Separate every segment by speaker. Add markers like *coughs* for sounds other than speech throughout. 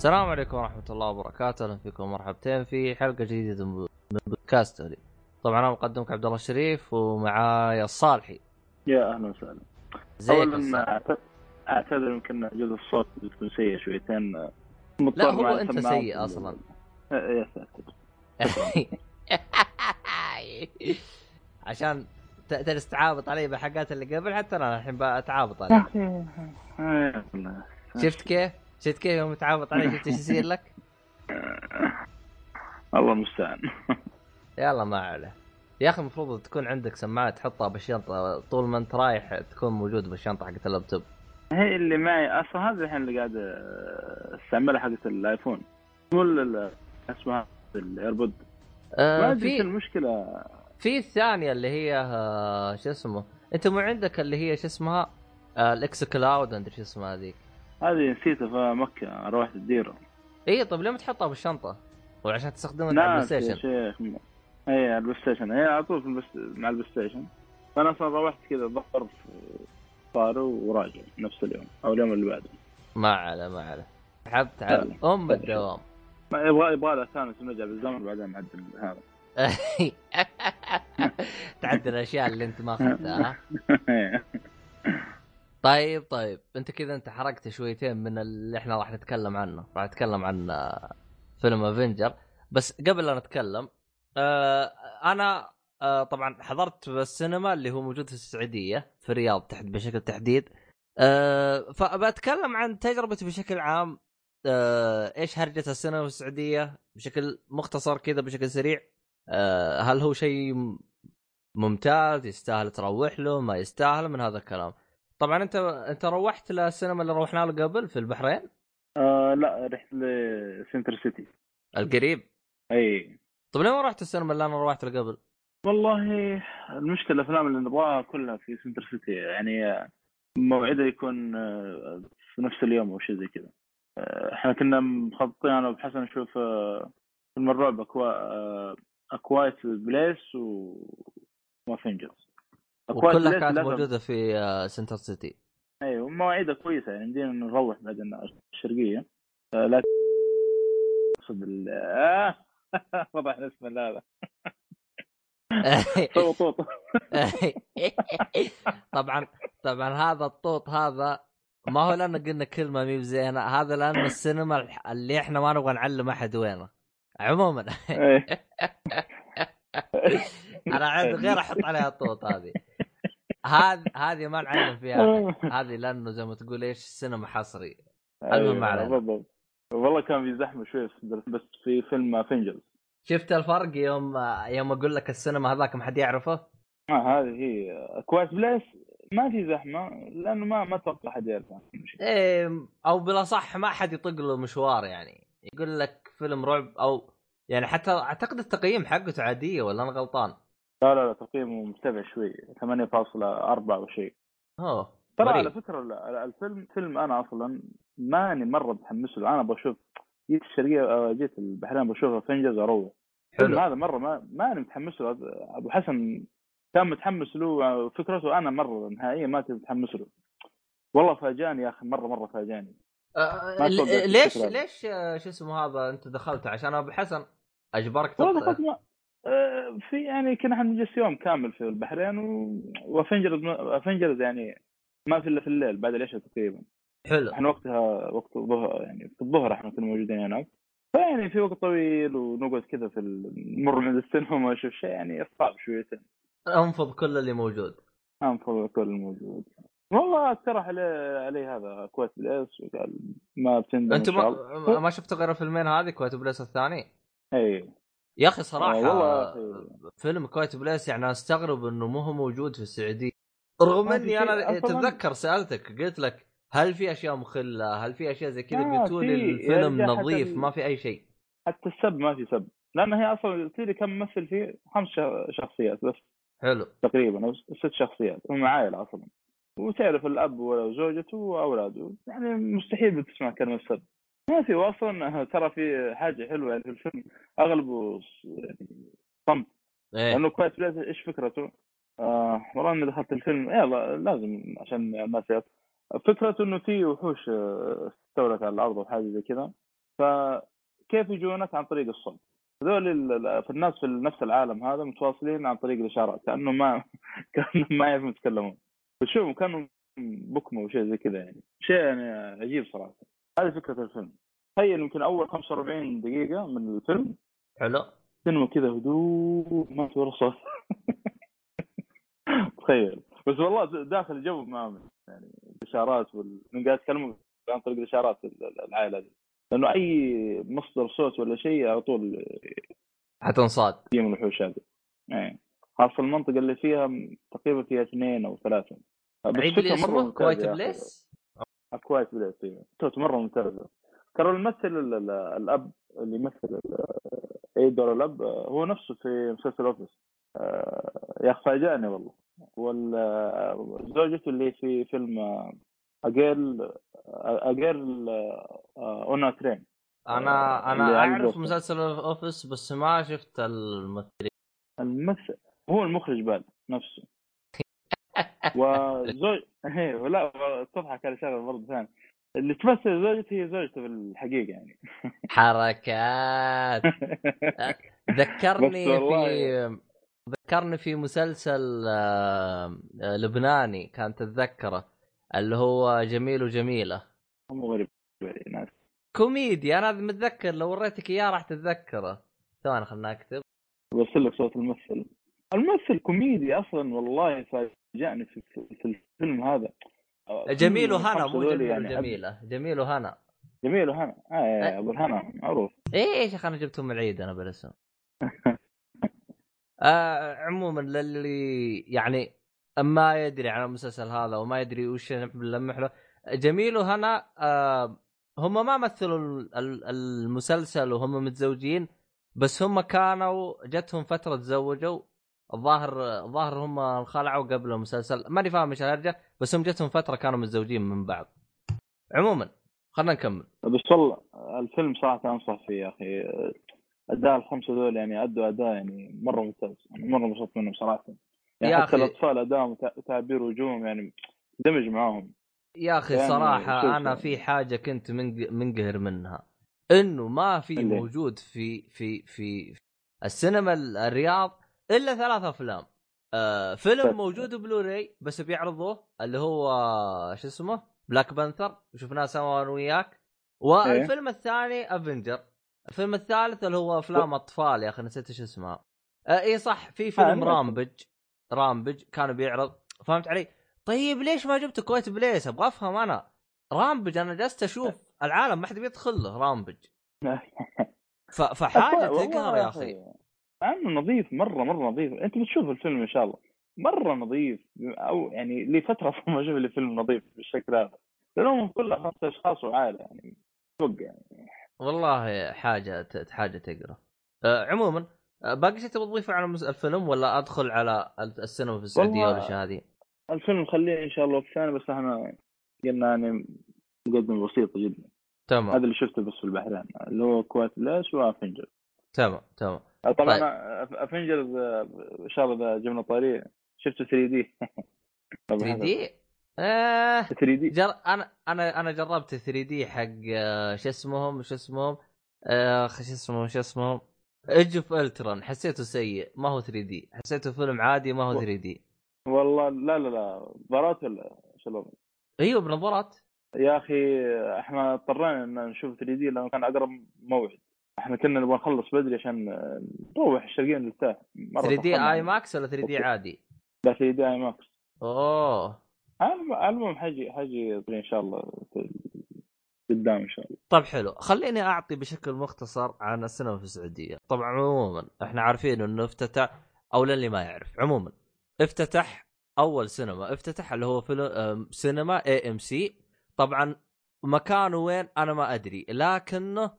Speaker 1: السلام عليكم ورحمة الله وبركاته، أهلا فيكم مرحبتين في حلقة جديدة من بودكاست. طبعا أنا مقدمك عبد الله الشريف ومعاي الصالحي.
Speaker 2: يا أهلا وسهلا
Speaker 1: زيك
Speaker 2: اولا
Speaker 1: الصالحي.
Speaker 2: أعت- أعتذر يمكن جزء الصوت بتكون سيء شويتين
Speaker 1: لا هو أنت سيء أصلا. *laughs*
Speaker 2: يا ساتر *laughs*
Speaker 1: عشان تجلس تعابط علي بالحلقات اللي قبل حتى أنا الحين بتعابط عليك. *laughs* شفت كيف؟ شفت كيف يوم تعابط علي شفت إيش يصير لك؟
Speaker 2: الله المستعان.
Speaker 1: يلا ما عليه. يا أخي المفروض تكون عندك سماعة تحطها بالشنطة طول ما أنت رايح تكون موجود بالشنطة حقت اللابتوب.
Speaker 2: هي اللي معي. أصلا هذا الحين اللي قاعد استعملها حقت الآيفون. مو اسمها الإيربود. ما أدري إيش
Speaker 1: في
Speaker 2: المشكلة.
Speaker 1: في الثانية اللي هي آه شو اسمه؟ أنت مو عندك اللي هي شو اسمها؟ آه الإكس كلاود أدري شو اسمها هذيك.
Speaker 2: هذه نسيتها في مكة روحت الديره
Speaker 1: اي طيب ليه ما تحطها بالشنطه؟ وعشان تستخدمها على البلاي ستيشن
Speaker 2: شيخ اي على البلاي ستيشن هي على طول البس... مع البلاي ستيشن فأنا أصلا روحت كذا ظهر صار وراجع نفس اليوم أو اليوم اللي بعده.
Speaker 1: ما عليه ما عليه تعبت على. أم الدوام
Speaker 2: ما يبغى يبغى له ثاني نرجع بالزمن بعدين نعدل هذا. *laughs*
Speaker 1: تعدل الأشياء اللي أنت ما أخذتها ها؟ *laughs* طيب طيب. انت كذا انت حرقت شويتين من اللي إحنا راح نتكلم عنه. راح نتكلم عن آه، فيلم افنجر بس قبل لا نتكلم آه أنا آه طبعا حضرت السينما اللي هو موجود في السعودية في الرياض تحت بشكل تحديد. آه فبتكلم عن تجربتي بشكل عام. آه إيش هرجة السينما في السعودية؟ بشكل مختصر كذا بشكل سريع. آه هل هو شيء ممتاز يستاهل تروح له ما يستاهل من هذا الكلام. طبعا انت أنت روحت للسينما اللي روحنا له قبل في البحرين؟
Speaker 2: آه لا رحت ل Center City
Speaker 1: القريب؟
Speaker 2: إي.
Speaker 1: طيب ليه ما رحت السينما اللي أنا روحت له قبل؟
Speaker 2: والله المشكلة الأفلام اللي نبغاها كلها في Center City يعني موعدة يكون آه، في نفس اليوم أو شيء زي كذا. آه، إحنا كنا مخططين أنا وابو حسن نشوف آه، فيلم الرعب A Qui- A Quiet Place و و Avengers
Speaker 1: وكلها كانت موجودة في آه، Center City
Speaker 2: أيوه مواعيدها كويسة يعني يمدينا نروح بعدين الشرقية. آه، لكن أقصد ال- آه وضح اسم هذا طوط
Speaker 1: طبعا طبعا هذا الطوط هذا ما هو لأن قلنا كلمة مي بزينه هذا لأن السينما اللي إحنا ما نبغى نعلم أحد وينه. عموما. *laughs* أنا عندي غير أحط عليها الطوط هذه. هذه هذه ما نعلم فيها. *laughs* هذه لأنه زي ما تقول إيش سينما حصري المهم.
Speaker 2: أيوة، بالضبط والله كان في زحمة شوي بس في فيلم افنجرز
Speaker 1: شفت الفرق يوم يوم أقول لك السينما هذاك ما حد يعرفه
Speaker 2: آه هذه هي كويس بليس ما في زحمة لأنه ما ما أتوقع حد يعرف عنه شيء.
Speaker 1: إيه أو بالأصح ما حد يطق له مشوار يعني يقول لك فيلم رعب أو يعني حتى أعتقد التقييم حقته عادية ولا أنا غلطان؟
Speaker 2: لا لا لا تقييمه مرتفع شوي. 8.4 أو شيء
Speaker 1: أوه
Speaker 2: ترى. على فكرة ال- ال- الفيلم فيلم أنا أصلا ماني مرة متحمس له. أنا بشوف جيت الشرقية آه، جيت البحرين بشوف Avengers أروح
Speaker 1: حلو.
Speaker 2: هذا مرة ما ماني متحمس له. أبو حسن كان متحمس له آه، فكرته أنا مرة نهائيا ما كنت متحمس له. والله فاجأني يا أخي مرة مرة فاجأني.
Speaker 1: آه ليش. ليش شو اسمه هذا أنت دخلت عشان أبو حسن أجبرك
Speaker 2: والله دخلت ما آه، في يعني كنا حنجلس يوم كامل في البحرين. و Avengers Avengers يعني ما في إلا في الليل بعد العشاء تقريبا.
Speaker 1: حلو.
Speaker 2: إحنا وقتها وقت الظهر يعني في الظهر إحنا كنا موجودين هناك. فيعني في وقت طويل ونقعد كذا في نمر من السينما وما نشوف شيء يعني صعب شويتين
Speaker 1: أنفض كل اللي موجود.
Speaker 2: أنفض كل الموجود والله اقترح عليه عليه هذا Quiet Place وقال ما بتندم أنت
Speaker 1: ما, ما شفت غير الفيلمين هذه؟ Quiet Place الثاني؟
Speaker 2: اي
Speaker 1: يا أخي
Speaker 2: صراحة والله.
Speaker 1: فيلم Quiet Place يعني أستغرب إنه مو هو موجود في السعودية رغم إني
Speaker 2: أنا.
Speaker 1: تتذكر سألتك قلت لك هل في أشياء مخلة؟ هل في أشياء زي كذا؟ قلتوا لي
Speaker 2: في.
Speaker 1: الفيلم نظيف
Speaker 2: ال-
Speaker 1: ما في أي شيء
Speaker 2: حتى السب ما في سب لأن هي أصلا قلت لي كم ممثل فيه خمس شخصيات بس
Speaker 1: حلو
Speaker 2: تقريبا أو ست شخصيات هم عائلة أصلا وتعرف الأب وزوجته وأولاده يعني مستحيل بتسمع كلمة سب ما في واصلا ترى في حاجة حلوة يعني في الفيلم. أغلبه يعني صمت.
Speaker 1: إيه.
Speaker 2: لأنه كويس. إيش فكرته؟ آه والله إني دخلت الفيلم. يلا لازم عشان الناس فكرته إنه في وحوش آه، استولت على الأرض وحاجه زي كذا. فكيف يجونك عن طريق الصوت هذول في الناس في نفس العالم هذا متواصلين عن طريق الإشارات كانهم ما *laughs* كانهم ما يعرفون يتكلمون. وشوف كانوا بكمة وشيء زي كذا يعني. شيء يعني عجيب صراحة. هذه فكرة الفيلم. تخيل يمكن أول 45 دقيقة من الفيلم.
Speaker 1: حلو.
Speaker 2: سينما كذا هدوء ما في ولا صوت. *laughs* تخيل. بس والله داخل جو ما يعني الإشارات وال... من قاعد يتكلموا عن طريق الإشارات العائلة دي. لأنه أي مصدر صوت ولا شيء على طول
Speaker 1: حتنصاد
Speaker 2: من الوحوش هذه. إيه. خاصة المنطقة اللي فيها تقريبا فيها اثنين أو ثلاثة.
Speaker 1: عيد لي اسمه Quiet Place؟
Speaker 2: Quiet Place أيوه مرة ممتازة. ترى الممثل الأب اللي يمثل أي دور الأب هو نفسه في مسلسل Office. آه، يا أخي فاجأني والله. وزوجته اللي في فيلم A Girl A Girl
Speaker 1: on Train أنا أنا أعرف مسلسل Office بس ما شفت الممثلين
Speaker 2: الممثل هو المخرج بعد نفسه. وزوج إيه، *laughs* لا تضحك على شغلة برضه ثاني اللي تمثل زوجته هي زوجته في الحقيقة يعني. *laughs*
Speaker 1: حركات. ذكرني في ذكرني في مسلسل آه، لبناني كانت تتذكره اللي هو جميل وجميلة.
Speaker 2: مو غريب
Speaker 1: أنا متذكر لو وريتك إياه راح تتذكره. ثواني خلنا أكتب.
Speaker 2: بوصل لك صوت الممثل. الممثل كوميدي أصلا والله فاجأني في, في الفيلم هذا.
Speaker 1: جميل وهنا مو جميل يعني جميلة جميل وهنا.
Speaker 2: جميل وهنا. آه أبو الهنا معروف.
Speaker 1: إيه يا شيخ أنا جبتهم العيد أنا بالاسم *laughs* آه عموما للي يعني ما يدري عن المسلسل هذا وما يدري وش نلمح له جميل وهنا آه هم ما مثلوا المسلسل وهم متزوجين بس هم كانوا جتهم فترة تزوجوا الظاهر الظاهر هم انخلعوا قبل المسلسل ماني فاهم إيش الهرجة بس هم جتهم فترة كانوا متزوجين من بعض. عموما خلينا نكمل.
Speaker 2: بس والله الفيلم صراحة أنصح فيه يا أخي. أداء الخمسة دول يعني أدوا أداء يعني مرة ممتاز يعني مرة انبسطت منهم صراحة. يعني يا حتى أخي... الأطفال ادائهم وتعبير وجوههم يعني دمج معاهم.
Speaker 1: يا أخي يعني صراحة أنا في حاجة كنت منقهر منها. إنه ما في. موجود في في في السينما الرياض إلا ثلاث أفلام. آه فيلم موجود بلوراي بس بيعرضوه اللي هو شو اسمه؟ Black Panther شفناه سوا أنا وياك. والفيلم إيه؟ الثاني Avenger الفيلم الثالث اللي هو أفلام أطفال يا أخي نسيت إيش اسمها آه إي صح في فيلم Rampage رامبج كان بيعرض. فهمت علي؟ طيب ليش ما جبت كويت بليس أبغى أفهم أنا. رامبج أنا جلست أشوف العالم ما حد بيدخل له رامبج *laughs* فحاجة تقهر يا أخي.
Speaker 2: عنه نظيف مرة مرة نظيف. أنت بتشوف الفيلم إن شاء الله. مرة نظيف. أو يعني لفترة *laughs* ما أشوف لي فيلم نظيف بالشكل هذا. لانهم كلها خمسة أشخاص وعائلة يعني. فوق يعني.
Speaker 1: والله حاجة حاجة تقرأ. أه عموما باقي شيء تبغى تضيفه على الفيلم ولا أدخل على السينما في السعودية والاشياء هذه؟
Speaker 2: الفيلم خليه إن شاء الله في الثاني بس إحنا قلنا يعني مقدمة بسيطة جدا.
Speaker 1: تمام.
Speaker 2: هذا اللي شفته بس في البحرين. اللي هو Quiet Place و Avenger
Speaker 1: تمام تمام.
Speaker 2: طبعا طيب. Avengers ان شاء الله جبنا طاري شفته
Speaker 1: 3D. 3D؟ *laughs* آه 3D. جر... أنا أنا أنا جربت 3D حق آه، شو اسمهم شو اسمهم؟ اخ شو اسمهم شو اسمهم؟ Age of Ultron حسيته سيء. ما هو 3D. حسيته فيلم عادي ما هو 3D.
Speaker 2: والله لا لا لا. نظارات ولا شلون؟
Speaker 1: إيوه بنظارات.
Speaker 2: يا أخي إحنا اضطرينا إن نشوف 3D لأنه كان أقرب موعد. إحنا كنا نبغى نخلص بدري عشان نروح الشرقية نرتاح
Speaker 1: 3D I MAX ولا 3D عادي؟
Speaker 2: لا 3D IMAX
Speaker 1: أوه.
Speaker 2: المهم حجي حجي إن شاء الله قدام إن شاء الله.
Speaker 1: طيب حلو. خليني أعطي بشكل مختصر عن السينما في السعودية. طبعا عموما إحنا عارفين إنه افتتح أو للي ما يعرف عموما افتتح أول سينما افتتح اللي هو فيلم سينما AMC طبعا مكانه وين أنا ما أدري لكنه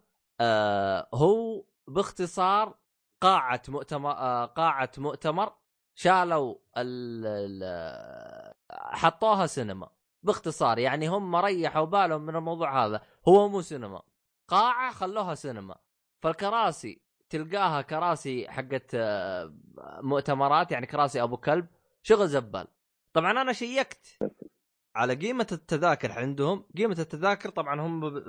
Speaker 1: آه هو باختصار قاعة مؤتمر آه قاعة مؤتمر شالوا ال حطوها سينما. باختصار يعني هم ريحوا بالهم من الموضوع هذا. هو مو سينما قاعة خلوها سينما. فالكراسي تلقاها كراسي حقت آه، مؤتمرات يعني كراسي أبو كلب شغل زبال. طبعا أنا شيكت على قيمة التذاكر عندهم. قيمة التذاكر طبعا هم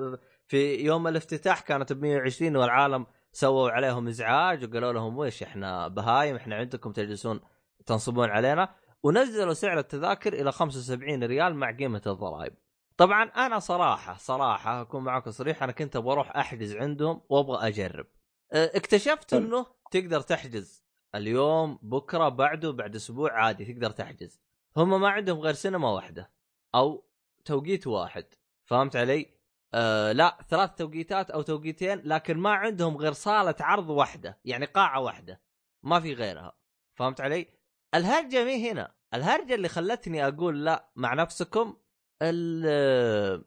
Speaker 1: في يوم الافتتاح كانت ب 120 والعالم سووا عليهم ازعاج وقالوا لهم ويش إحنا بهايم؟ إحنا عندكم تجلسون تنصبون علينا؟ ونزلوا سعر التذاكر إلى 75 ريال مع قيمة الضرائب. طبعا أنا صراحة صراحة أكون معكم صريح أنا كنت أبغى أروح أحجز عندهم وأبغى أجرب. أه، اكتشفت إنه تقدر تحجز اليوم بكرة بعده بعد أسبوع عادي تقدر تحجز. هم ما عندهم غير سينما واحدة أو توقيت واحد فهمت علي؟ آه لا ثلاث توقيتات أو توقيتين لكن ما عندهم غير صالة عرض واحدة يعني قاعة واحدة ما في غيرها. فهمت علي؟ الهرجة مي هنا. الهرجة اللي خلتني أقول لا مع نفسكم ال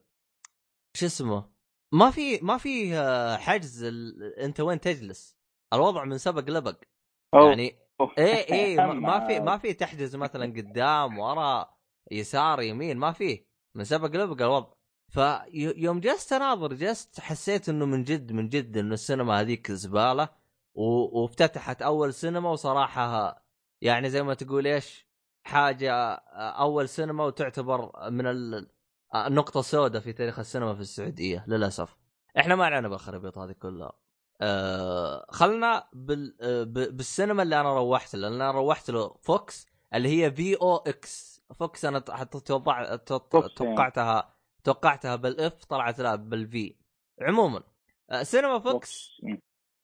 Speaker 1: شو اسمه ما في ما في آه، حجز ال... أنت وين تجلس؟ الوضع من سبق لبق. يعني إيه إيه *laughs* ما في ما في تحجز مثلا قدام ورا يسار يمين ما في. من سبق لبق الوضع. فيوم جلست أناظر جلست حسيت إنه من جد من جد إنه السينما هذيك زبالة و... وافتتحت أول سينما وصراحة يعني زي ما تقول إيش حاجة أول سينما وتعتبر من النقطة السوداء في تاريخ السينما في السعودية للأسف. إحنا ما علينا بالخرابيط هذه كلها. آه خلنا بال... بالسينما اللي أنا روحت له أنا روحت له فوكس اللي هي V O X VOX أنا توقعتها توقعتها بال F طلعت لا بال V. عموما آه سينما VOX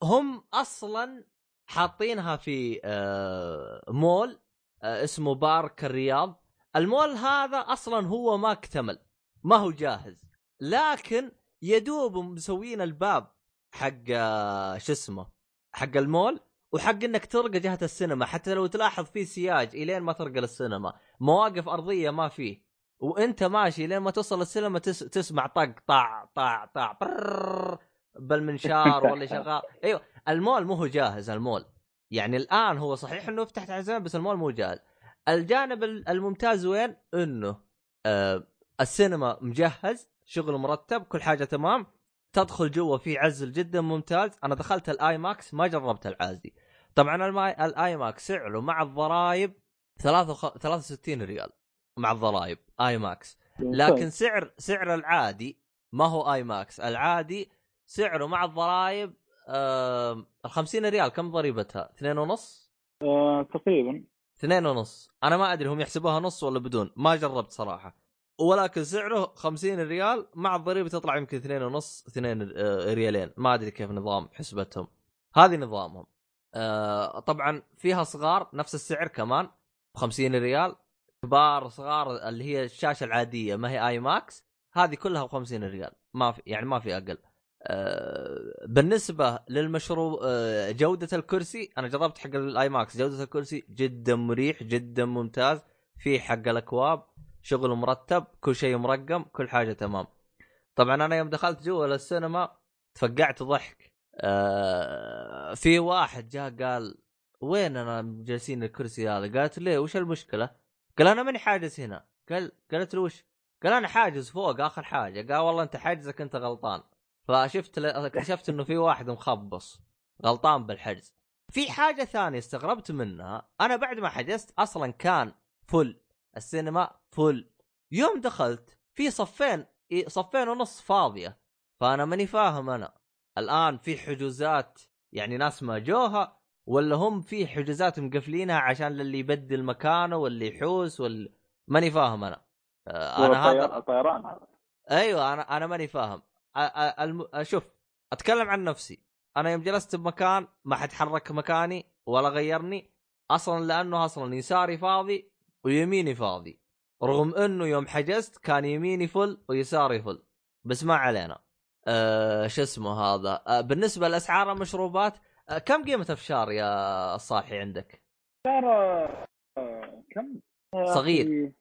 Speaker 1: هم أصلا حاطينها في آه مول آه اسمه بارك الرياض المول هذا أصلا هو ما اكتمل ما هو جاهز. لكن يدوب مسوين الباب حق شو اسمه حق المول وحق إنك ترقى جهة السينما. حتى لو تلاحظ في سياج إلين ما ترقى للسينما. مواقف أرضية ما فيه. وانت ماشي لين ما توصل السينما تس... تسمع طق طاع طاع طاع بالمنشار ولا *laughs* شغال. أيوه المول مو هو جاهز المول. يعني الآن هو صحيح إنه فتحت على زمان بس المول مو جاهز. الجانب الممتاز وين؟ إنه آه السينما مجهز شغل مرتب كل حاجة تمام. تدخل جوا في عزل جدا ممتاز. أنا دخلت ال IMAX ما جربت العادي طبعا ال IMAX سعره مع الضرائب 63 ريال. مع الضرائب IMAX لكن سعر سعر العادي ما هو IMAX العادي سعره مع الضرائب آه ال 50 ريال. كم ضريبتها؟ اثنين ونص؟
Speaker 2: آه تقريبا.
Speaker 1: اثنين ونص. أنا ما أدري هم يحسبوها نص ولا بدون ما جربت صراحة. ولكن سعره 50 ريال مع الضريبة تطلع يمكن اثنين ونص اثنين آه، ريالين. ما أدري كيف نظام حسبتهم. هذه نظامهم. آه طبعا فيها صغار نفس السعر كمان ب 50 ريال. كبار صغار اللي هي الشاشة العادية ما هي IMAX هذه كلها ب 50 ريال. ما في يعني ما في أقل. آه بالنسبة للمشروب آه جودة الكرسي أنا جربت حق ال IMAX جودة الكرسي جدا مريح جدا ممتاز في حق الأكواب شغل مرتب كل شيء مرقم كل حاجة تمام. طبعا أنا يوم دخلت جوا للسينما تفقعت ضحك. آه في واحد جاء قال وين أنا جالسين الكرسي هذا؟ قالت ليه وش المشكلة؟ قال أنا ماني حاجز هنا. قال قالت له وش؟ قال أنا حاجز فوق آخر حاجة. قال والله أنت حاجزك أنت غلطان. فشفت اكتشفت إنه في واحد مخبص. غلطان بالحجز. في حاجة ثانية استغربت منها. أنا بعد ما حجزت أصلا كان فل السينما فل يوم دخلت في صفين صفين ونص فاضية. فأنا ماني فاهم أنا. الآن في حجوزات يعني ناس ما جوها ولا هم في حجوزات مقفلينها عشان اللي يبدل مكانه واللي يحوس ولا ماني فاهم أنا.
Speaker 2: آه، أنا هذا طيران هذا.
Speaker 1: أيوه أنا أنا ماني فاهم. شوف أتكلم عن نفسي. أنا يوم جلست بمكان ما حد حرك مكاني ولا غيرني أصلا لأنه أصلا يساري فاضي ويميني فاضي. رغم إنه يوم حجزت كان يميني فل ويساري فل. بس ما علينا. أه شو اسمه هذا؟ أه بالنسبة لأسعار المشروبات كم قيمة أفشار يا الصاحي عندك؟
Speaker 2: افشار أه كم؟
Speaker 1: صغير.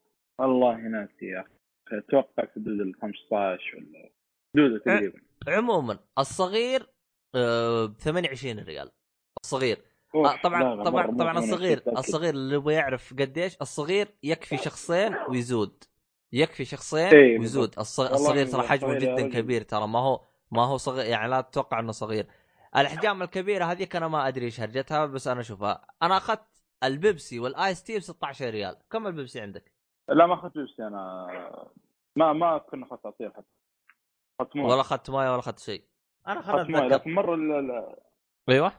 Speaker 2: والله ناسي يا أخي. أتوقع في حدود ال 15 ولا حدودة تقريبا.
Speaker 1: عموما الصغير ب 28 ريال. الصغير. آه طبعا طبعا طبعا الصغير الصغير اللي يبغى يعرف قديش الصغير يكفي شخصين ويزود. يكفي شخصين إيه ويزود. الصغير ترى حجمه جدا كبير ترى ما هو ما هو صغير يعني لا تتوقع إنه صغير. الأحجام الكبيرة هذيك أنا ما أدري إيش هرجتها بس أنا أشوفها. أنا أخذت البيبسي وال ice tea ب 16 ريال. كم البيبسي عندك؟
Speaker 2: لا ما أخذت بيبسي أنا. ما ما كنا أخذت عصير حتى. أخذت موية.
Speaker 1: ولا أخذت موية ولا أخذت شيء.
Speaker 2: أنا أخذت
Speaker 1: موية
Speaker 2: لكن مرة ال- ال-
Speaker 1: أيوه.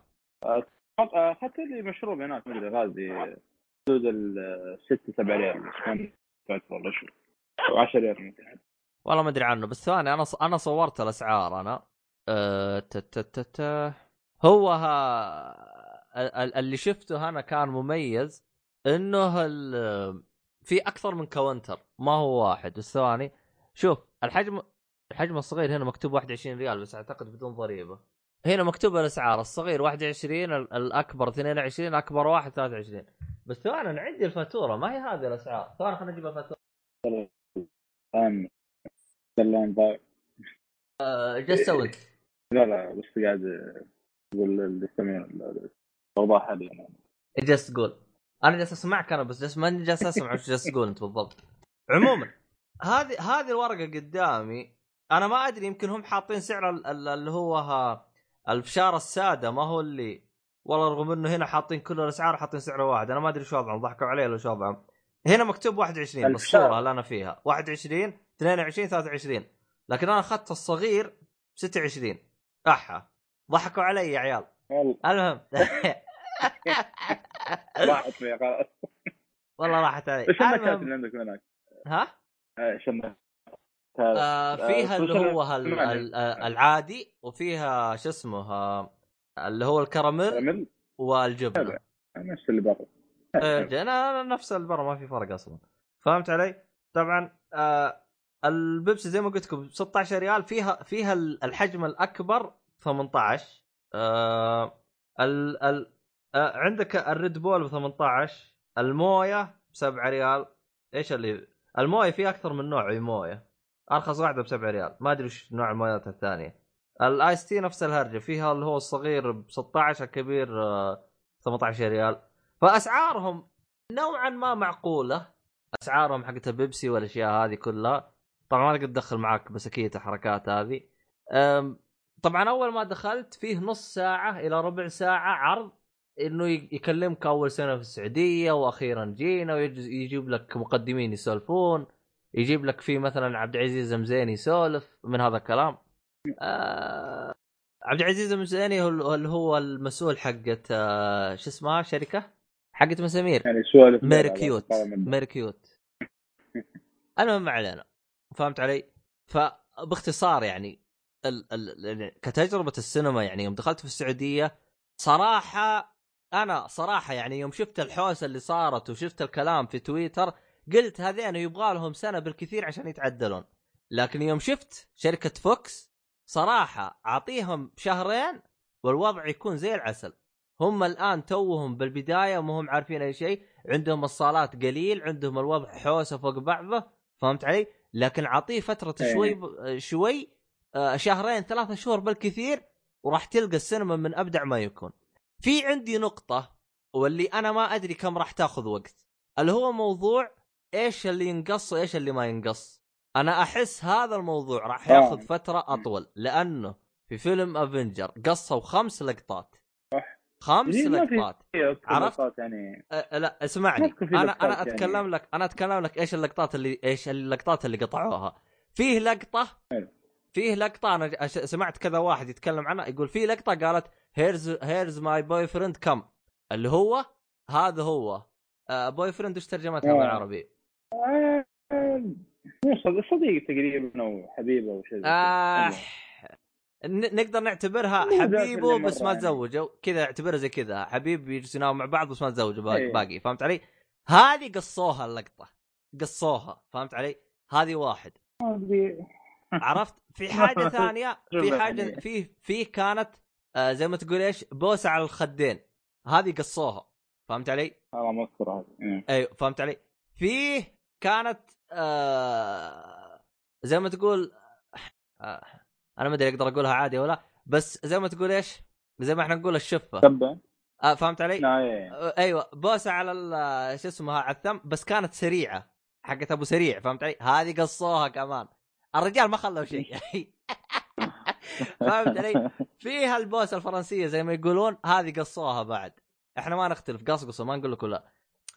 Speaker 2: أخذت لي مشروب هناك مدري غازي. حدود الست سبع ريال. بس كان فاكر والله شو 10 ريال ممكن.
Speaker 1: والله ما أدري عنه بس ثواني أنا أنا صورت الأسعار أنا. أه... ت... ت... ت... ت... هو ها... ال- ال- اللي شفته أنا كان مميز إنه ال... في أكثر من كاونتر ما هو واحد. بس ثواني شوف الحجم الحجم الصغير هنا مكتوب 21 ريال بس أعتقد بدون ضريبة. هنا مكتوب الأسعار الصغير 21 ال- الأكبر 22 أكبر واحد 23 بس ثواني أنا عندي الفاتورة ما هي هذه الأسعار. ثواني خلينا نجيب الفاتورة. جالس تسوي انت
Speaker 2: لا لا بس قاعد أقول اللي يستمعون الأوضاع حاليا
Speaker 1: إيش جالس تقول؟ أنا جالس أسمعك أنا بس جالس ماني جالس أسمع إيش جالس تقول أنت بالضبط. عموما هذه هذه الورقة قدامي أنا ما أدري يمكن هم حاطين سعر ال- ال- اللي هو ها الفشار السادة ما هو اللي والله رغم إنه هنا حاطين كل الأسعار حاطين سعر واحد أنا ما أدري شو وضعهم ضحكوا علي ولا شو وضعهم. هنا مكتوب 21
Speaker 2: الفشار.
Speaker 1: بالصورة اللي أنا فيها 21 22 23 لكن أنا أخذت الصغير 26 أحا. ضحكوا علي يا عيال. المهم. *laughs*
Speaker 2: راحت لي خلاص
Speaker 1: والله راحت علي.
Speaker 2: إيش النكهات
Speaker 1: المهم.
Speaker 2: اللي عندك هناك؟
Speaker 1: ها؟
Speaker 2: إيش النكهات؟
Speaker 1: آه فيها
Speaker 2: آه،
Speaker 1: اللي هو آه، العادي وفيها شو اسمه آه، اللي هو الكراميل
Speaker 2: كراميل؟ والجبنة. نفس اللي برا
Speaker 1: آه، أنا نفس البر ما في فرق أصلا. فهمت علي؟ طبعا آه البيبسي زي ما قلت لكم 16 ريال. فيها فيها ال- الحجم الأكبر 18 آه ال ال آه عندك ال Red Bull ب 18 الموية ب 7 ريال. إيش اللي الموية في أكثر من نوع موية. أرخص واحدة ب 7 ريال. ما أدري وش نوع المويات الثانية. ال ice tea نفس الهرجة. فيها اللي هو الصغير ب 16 الكبير آه 18 ريال. فأسعارهم نوعا ما معقولة. أسعارهم حقت البيبسي والأشياء هذه كلها. طبعا ما تقدر تدخل معك مسكيه الحركات هذه. طبعا أول ما دخلت فيه نص ساعة إلى ربع ساعة عرض إنه يكلمك أول سنة في السعودية وأخيرا جينا ويجيب لك مقدمين يسولفون يجيب لك في مثلا عبد العزيز مزيني يسولف من هذا الكلام. آه عبد العزيز المزيني هو اللي هو المسؤول حقت آه شو اسمها شركة؟ حقت مسامير.
Speaker 2: يعني سوالف
Speaker 1: very cute very cute المهم ما علينا. فهمت علي؟ فباختصار يعني ال ال يعني كتجربة السينما يعني يوم دخلت في السعودية صراحة أنا صراحة يعني يوم شفت الحوسة اللي صارت وشفت الكلام في تويتر قلت هذين يبغى لهم سنة بالكثير عشان يتعدلون. لكن يوم شفت شركة فوكس صراحة أعطيهم شهرين والوضع يكون زي العسل. هم الآن توهم بالبداية وما هم عارفين أي شيء عندهم الصالات قليل عندهم الوضع حوسة فوق بعضه فهمت علي؟ لكن اعطيه فترة
Speaker 2: إيه.
Speaker 1: شوي. شوي آه، شهرين ثلاثة شهور بالكثير وراح تلقى السينما من أبدع ما يكون في عندي نقطة واللي أنا ما أدري كم راح تاخذ وقت اللي هو موضوع إيش اللي ينقص وإيش اللي ما ينقص أنا أحس هذا الموضوع راح
Speaker 2: آه.
Speaker 1: ياخذ فترة أطول لأنه في فيلم Avengers قصوا خمس لقطات. خمس
Speaker 2: يعني في-
Speaker 1: لقطات
Speaker 2: عرفت؟ يعني
Speaker 1: أه لا اسمعني
Speaker 2: أنا
Speaker 1: أنا
Speaker 2: يعني.
Speaker 1: أتكلم لك أنا أتكلم لك إيش اللقطات اللي إيش اللقطات اللي قطعوها فيه
Speaker 2: لقطة.
Speaker 1: فيه لقطة أنا سمعت كذا واحد يتكلم عنها يقول في لقطة قالت here's here's my boyfriend come اللي هو هذا هو بوي فريند وش ترجمتها
Speaker 2: آه.
Speaker 1: بالعربي؟
Speaker 2: صديق تقريبا أو حبيبه أو شيء.
Speaker 1: آه نقدر نعتبرها حبيبه بس ما. تزوجوا كذا اعتبرها زي كذا حبيب يجلسوا يناموا مع بعض بس ما تزوجوا باقي,
Speaker 2: أي.
Speaker 1: باقي فهمت علي؟ هذه قصوها اللقطة قصوها فهمت علي؟ هذه واحد. عرفت؟ في *laughs* حاجة ثانية في
Speaker 2: حاجة.
Speaker 1: في في كانت آه زي ما تقول إيش؟ بوسة على الخدين هذه قصوها فهمت علي؟
Speaker 2: والله ما أذكر هذا إيه.
Speaker 1: أيوه فهمت علي؟ فيه كانت آه زي ما تقول آه أنا ما أدري أقدر أقولها عادي ولا بس زي ما تقول إيش؟ زي ما إحنا نقول
Speaker 2: الشفة
Speaker 1: آه فهمت علي؟
Speaker 2: لا إيه.
Speaker 1: آه أيوه بوسة على شو اسمها على الثم بس كانت سريعة حقت أبو سريع فهمت علي؟ هذه قصوها كمان الرجال ما خلوا شيء *laughs* فهمت علي؟ فيها البوسة الفرنسية زي ما يقولون هذه قصوها بعد إحنا ما نختلف قصقصوا ما نقول لكم لا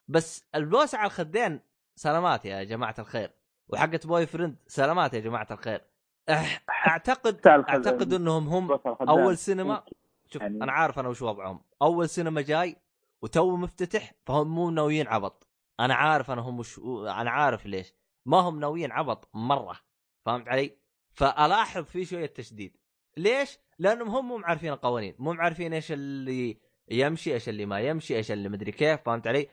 Speaker 1: بس البوسة على الخدين سلامات يا جماعة الخير وحقت boyfriend سلامات يا جماعة الخير اعتقد أعتقد إنهم هم أول سينما. شوف يعني... أنا عارف أنا وش وضعهم. أول سينما جاي وتو مفتتح فهم مو ناويين عبط. أنا عارف أنا هم وش أنا عارف ليش. ما هم ناويين عبط مرة. فهمت علي؟ فألاحظ في شوية تشديد. ليش؟ لأنهم هم مو عارفين القوانين. مو عارفين إيش اللي يمشي إيش اللي ما يمشي إيش اللي مدري كيف. فهمت علي؟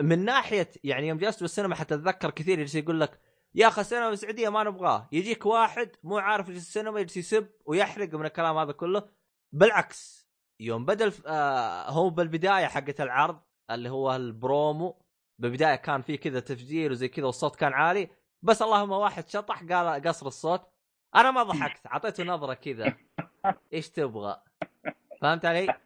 Speaker 1: من ناحيه يعني يوم جلست بالسينما حتى اتذكر كثير يجلس يقول لك يا أخي السينما السعودية ما نبغاه. يجيك واحد مو عارف إيش السينما يجلس يسب ويحرق من الكلام هذا كله. بالعكس يوم بدأ آه هو بالبداية حقت العرض اللي هو البرومو بالبداية كان في كذا تفجير وزي كذا والصوت كان عالي. بس اللهم واحد شطح قال قصر الصوت. أنا ما ضحكت أعطيته نظرة كذا. *laughs* إيش تبغى؟ فهمت علي؟ *laughs*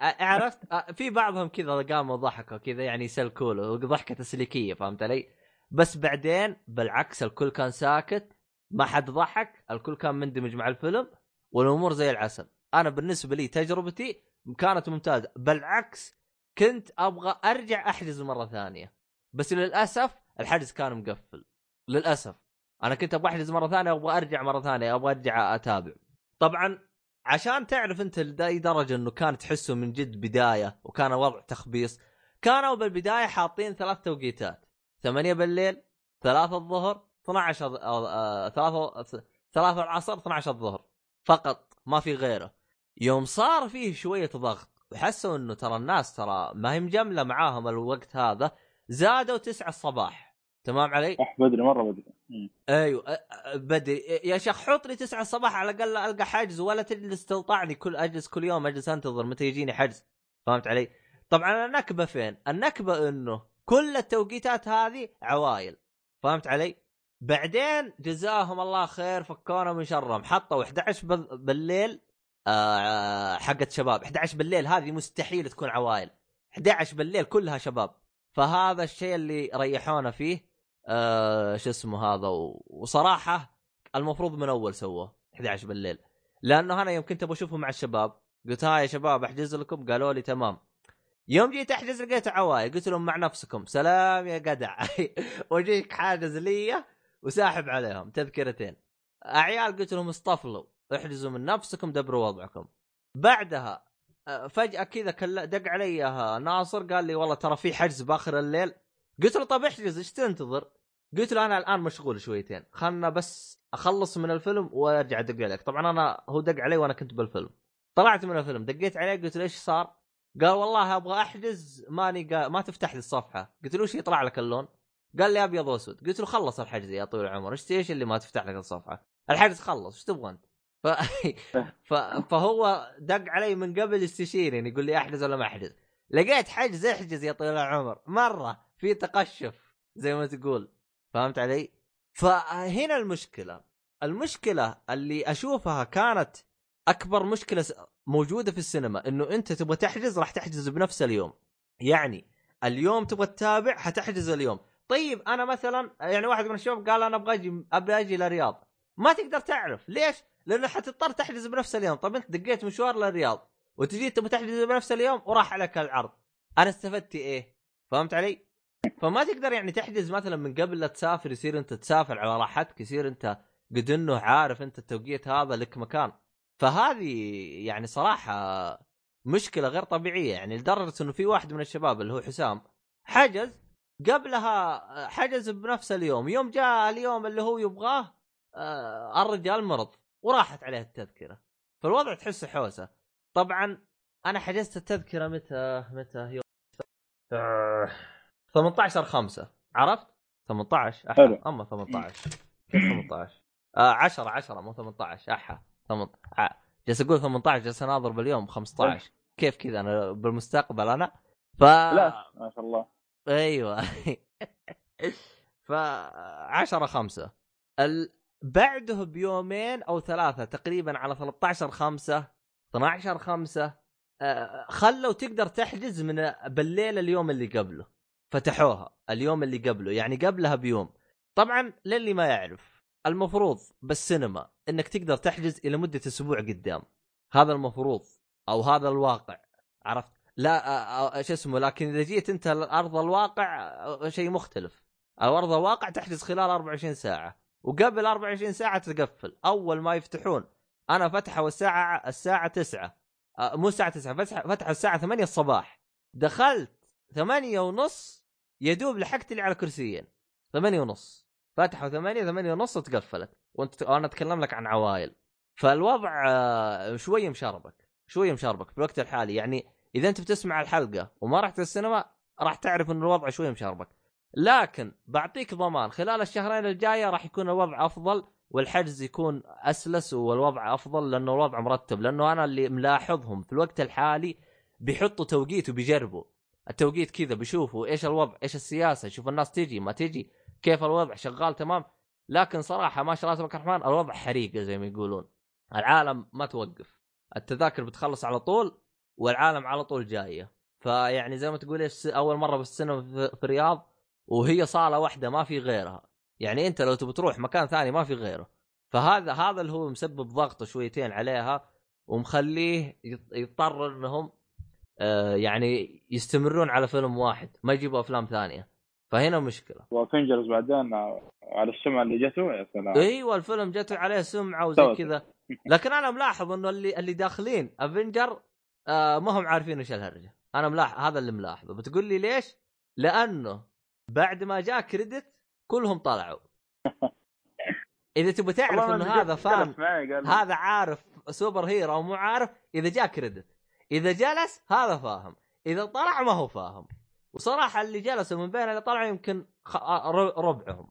Speaker 1: عرفت؟ في بعضهم كذا قاموا ضحكوا كذا يعني يسلكوا له ضحكة تسليكية فهمت علي؟ بس بعدين بالعكس الكل كان ساكت ما حد ضحك الكل كان مندمج مع الفيلم والأمور زي العسل. أنا بالنسبة لي تجربتي كانت ممتازة. بالعكس كنت أبغى أرجع أحجز مرة ثانية. بس للأسف الحجز كان مقفل. للأسف. أنا كنت أبغى أحجز مرة ثانية أبغى أرجع مرة ثانية أبغى أرجع أتابع. طبعا عشان تعرف أنت لاي درجة إنه كان تحسه من جد بداية وكان وضع تخبيص كانوا بالبداية حاطين ثلاث توقيتات. 8 بالليل 3 الظهر 12 3 3 العصر 12 الظهر. فقط ما في غيره. يوم صار فيه شوية ضغط وحسوا إنه ترى الناس ترى ما هي مجمله معاهم الوقت هذا زادوا 9 الصباح. تمام علي؟
Speaker 2: صح بدري مرة بدري.
Speaker 1: أيوه بدري. يا شيخ حط لي 9 الصباح على الأقل ألقى حجز ولا تجلس تلطعني كل أجلس كل يوم أجلس أنتظر متى يجيني حجز. فهمت علي؟ طبعا النكبة فين؟ النكبة إنه كل التوقيتات هذه عوايل فهمت علي؟ بعدين جزاهم الله خير فكونا من شرهم. حطوا 11 بالليل آه حقت شباب. 11 بالليل هذه مستحيل تكون عوائل 11 بالليل كلها شباب. فهذا الشيء اللي ريحونا فيه آه شو اسمه هذا؟ وصراحة المفروض من أول سووه 11 بالليل. لأنه أنا يوم كنت أبغى اشوفه مع الشباب قلت ها يا شباب أحجز لكم؟ قالوا لي تمام. يوم جيت أحجز لقيت عوايل قلت لهم مع نفسكم سلام يا جدع. *laughs* وجيك حاجز لي وساحب عليهم تذكرتين. عيال قلت لهم اصطفلوا احجزوا من نفسكم دبروا وضعكم. بعدها آه، فجأة كذا دق علي ناصر قال لي والله ترى في حجز بآخر الليل. قلت له طب احجز إيش تنتظر؟ قلت له أنا الآن مشغول شويتين خلنا بس أخلص من الفيلم وأرجع أدق عليك. طبعا أنا هو دق علي وأنا كنت بالفيلم. طلعت من الفيلم دقيت عليه قلت له إيش صار؟ قال والله أبغى أحجز ماني قا... ما تفتح لي الصفحة قلت له وش يطلع لك اللون؟ قال لي أبيض وأسود قلت له خلص الحجز يا طويل العمر إيش إيش اللي ما تفتح لك الصفحة؟ الحجز خلص إيش تبغى انت؟ ف... *laughs* ف... فهو دق علي من قبل يستشيرني يعني يقول لي أحجز ولا ما أحجز لقيت حجز احجز يا طويل العمر مرة في تقشف زي ما تقول فهمت علي؟ فهنا المشكلة المشكلة اللي أشوفها كانت أكبر مشكلة موجودة في السينما إنه أنت تبغى تحجز راح تحجز بنفس اليوم. يعني اليوم تبغى تتابع حتحجز اليوم. طيب أنا مثلا يعني واحد من الشباب قال أنا أبغى أجي أبغى أجي للرياض. ما تقدر تعرف. ليش؟ لأنه حتضطر تحجز بنفس اليوم. طب أنت دقيت مشوار للرياض وتجي تبغى تحجز بنفس اليوم وراح عليك العرض. أنا استفدت إيه؟ فهمت علي؟ فما تقدر يعني تحجز مثلا من قبل لا تسافر يصير أنت تسافر على راحتك يصير أنت قد إنه عارف أنت التوقيت هذا لك مكان. فهذه يعني صراحة مشكلة غير طبيعية. يعني لدرجة إنه في واحد من الشباب اللي هو حسام حجز قبلها حجز بنفس اليوم يوم جاء اليوم اللي هو يبغاه آه الرجال مرض وراحت عليه التذكرة. فالوضع تحسه حوسة. طبعا أنا حجزت التذكرة متى متى يوم؟ آه 18 5 عرفت؟ 18 احا أما 18 كيف 18 آه 10 10 مو 18 احا 18 جالس أقول 18 جالس أناظر باليوم 15 كيف كذا؟ أنا بالمستقبل أنا. ف
Speaker 2: لا ما شاء الله.
Speaker 1: أيوه. *laughs* ف 10 5 ال... بعده بيومين أو ثلاثة تقريبا على 13 5 12 5 آه، خلوا تقدر تحجز من بالليل اليوم اللي قبله. فتحوها اليوم اللي قبله يعني قبلها بيوم. طبعا للي ما يعرف. المفروض بالسينما إنك تقدر تحجز إلى مدة أسبوع قدام. هذا المفروض أو هذا الواقع عرفت؟ لا شو اسمه لكن إذا جيت أنت لأرض الواقع شيء مختلف. الأرض الواقع تحجز خلال 24 ساعة وقبل 24 ساعة تقفل. أول ما يفتحون أنا فتحوا الساعة الساعة 9 آه، مو الساعة 9 فتح فتحوا الساعة 8 الصباح. دخلت 8 ونص يدوب لحقت لي على كرسيين. 8 ونص. فتحوا 8 8 ونص وتقفلت وأنت أنا أتكلم لك عن عوائل. فالوضع آه، شوي مشربك شوي مشربك في الوقت الحالي. يعني إذا أنت بتسمع الحلقة وما رحت السينما راح تعرف إن الوضع شوي مشربك. لكن بعطيك ضمان خلال الشهرين الجاية راح يكون الوضع أفضل والحجز يكون أسلس والوضع أفضل لأنه الوضع مرتب. لأنه أنا اللي ملاحظهم في الوقت الحالي بيحطوا توقيت وبيجربوا. التوقيت كذا بيشوفوا إيش الوضع إيش السياسة شوف الناس تجي ما تجي. كيف الوضع شغال تمام لكن صراحة ما شاء الله تبارك الرحمن الوضع حريقه زي ما يقولون. العالم ما توقف التذاكر بتخلص على طول والعالم على طول جاية. فيعني زي ما تقول إيش أول مرة بالسينما في الرياض وهي صالة واحدة ما في غيرها. يعني أنت لو تبي تروح مكان ثاني ما في غيره. فهذا هذا اللي هو مسبب ضغط شويتين عليها ومخليه يضطر إنهم آه يعني يستمرون على فيلم واحد ما يجيبوا أفلام ثانية. فهنا مشكلة.
Speaker 2: وافنجرز بعدين على السمعة اللي جته يا سلام.
Speaker 1: أيوه الفيلم جته عليه سمعة وزي كذا. لكن أنا ملاحظ إنه اللي اللي داخلين افنجر آه ما هم عارفين إيش الهرجة. أنا ملاحظ هذا اللي ملاحظه. بتقول لي ليش؟ لأنه بعد ما جاء credit كلهم طلعوا. *laughs* إذا تبغى تعرف إنه هذا fan هذا عارف superhero أو مو عارف إذا جاء credit. إذا جلس هذا فاهم. إذا طلع ما هو فاهم. وصراحة اللي جلسوا من بين اللي طلعوا يمكن خ... ربعهم.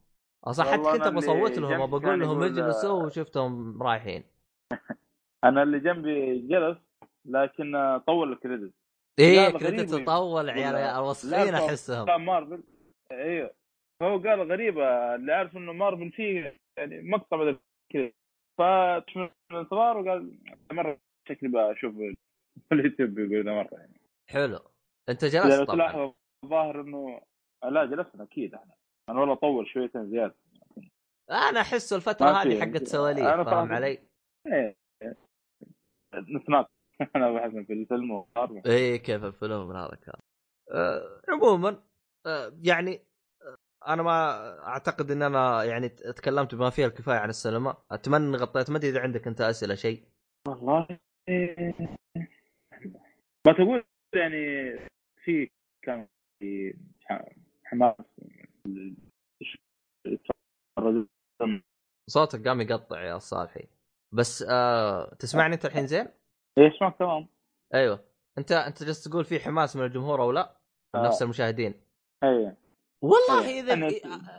Speaker 1: صح حتى كنت بصوت لهم وبقول لهم اجلسوا وشفتهم رايحين. *laughs*
Speaker 2: أنا اللي جنبي جلس لكن طول الكريدت.
Speaker 1: إيه كريدت تطول عيال الوصفين أحسهم.
Speaker 2: مارفل أيوه فهو قال غريبة اللي عارف إنه مارفل فيه يعني مقطع بدل كذا. فتش الانتظار وقال مرة شكلي بشوف اليوتيوب يقول مرة يعني.
Speaker 1: حلو. أنت جلست
Speaker 2: طبعا. الظاهر إنه لا جلسنا أكيد إحنا. أنا والله طول شويتين زيادة.
Speaker 1: أنا أحس الفترة هذه حقت سواليف فاهم علي؟
Speaker 2: إيه نسناك *laughs* أنا بحسن في الفيلم
Speaker 1: إيه كيف الفيلم من هذا كان أه عموما أه يعني أنا ما أعتقد إن أنا يعني تكلمت بما فيه الكفاية عن السينما. أتمنى إني غطيت ما أدري إذا عندك أنت أسئلة شيء؟
Speaker 2: والله ما تقول يعني في كان حماس
Speaker 1: صوتك قام يقطع يا صالحي بس آه تسمعني انت الحين زين؟
Speaker 2: إيه اسمعك تمام
Speaker 1: أيوه انت انت جالس تقول في حماس من الجمهور أو لا؟ آه. نفس المشاهدين
Speaker 2: أيوه
Speaker 1: والله إذا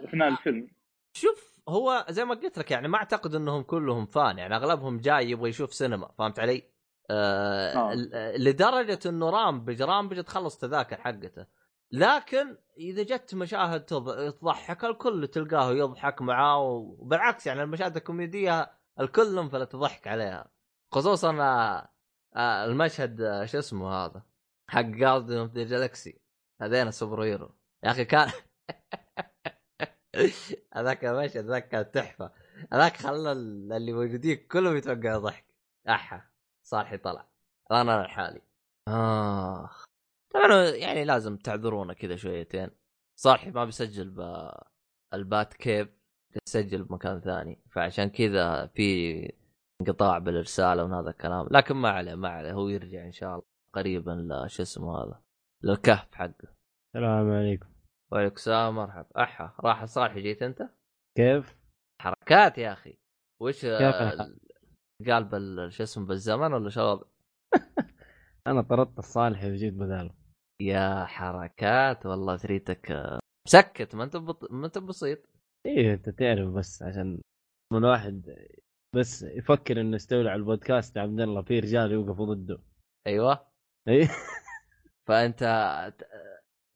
Speaker 2: اثناء الفيلم
Speaker 1: شوف هو زي ما قلت لك يعني ما أعتقد إنهم كلهم فان يعني أغلبهم جاي يبغى يشوف سينما فهمت علي؟ آه آه. لدرجة إنه رامبج رامبج تخلص تذاكر حقته لكن إذا جت مشاهد تضحك الكل تلقاه يضحك معاه وبالعكس يعني المشاهد الكوميدية الكل انفلت ضحك عليها. خصوصا آه, آه، المشهد آه، شو اسمه هذا؟ حق Guardians of the Galaxy هذين ال superhero يا أخي كان *laughs* هذاك المشهد ذاك كان تحفة. هذاك خلى اللي موجودين كلهم يتوقعوا ضحك. أحا صالحي طلع. أنا لحالي. اخ طبعا يعني لازم تعذرونا كذا شويتين. صالحي ما بيسجل بالبات كيف يسجل بمكان ثاني. فعشان كذا في انقطاع بالارسال ومن هذا الكلام. لكن ما عليه ما عليه. هو يرجع إن شاء الله قريبا لشو اسمه هذا للكهف حقه.
Speaker 3: السلام عليكم.
Speaker 1: وعليكم السلام مرحبا أحا راح صالح جيت أنت؟
Speaker 3: كيف؟
Speaker 1: حركات يا أخي. وش قال بال شو اسمه بالزمن ولا شو *laughs*
Speaker 3: أنا طردت الصالح وجيت بداله.
Speaker 1: يا حركات والله تريتك مسكت. ما انت بط... ما انت بسيط.
Speaker 3: إيه انت تعرف بس عشان من واحد بس يفكر إنه يستولي على البودكاست يا عبد الله في رجال يوقفوا ضده.
Speaker 1: أيوه.
Speaker 3: إيه.
Speaker 1: فأنت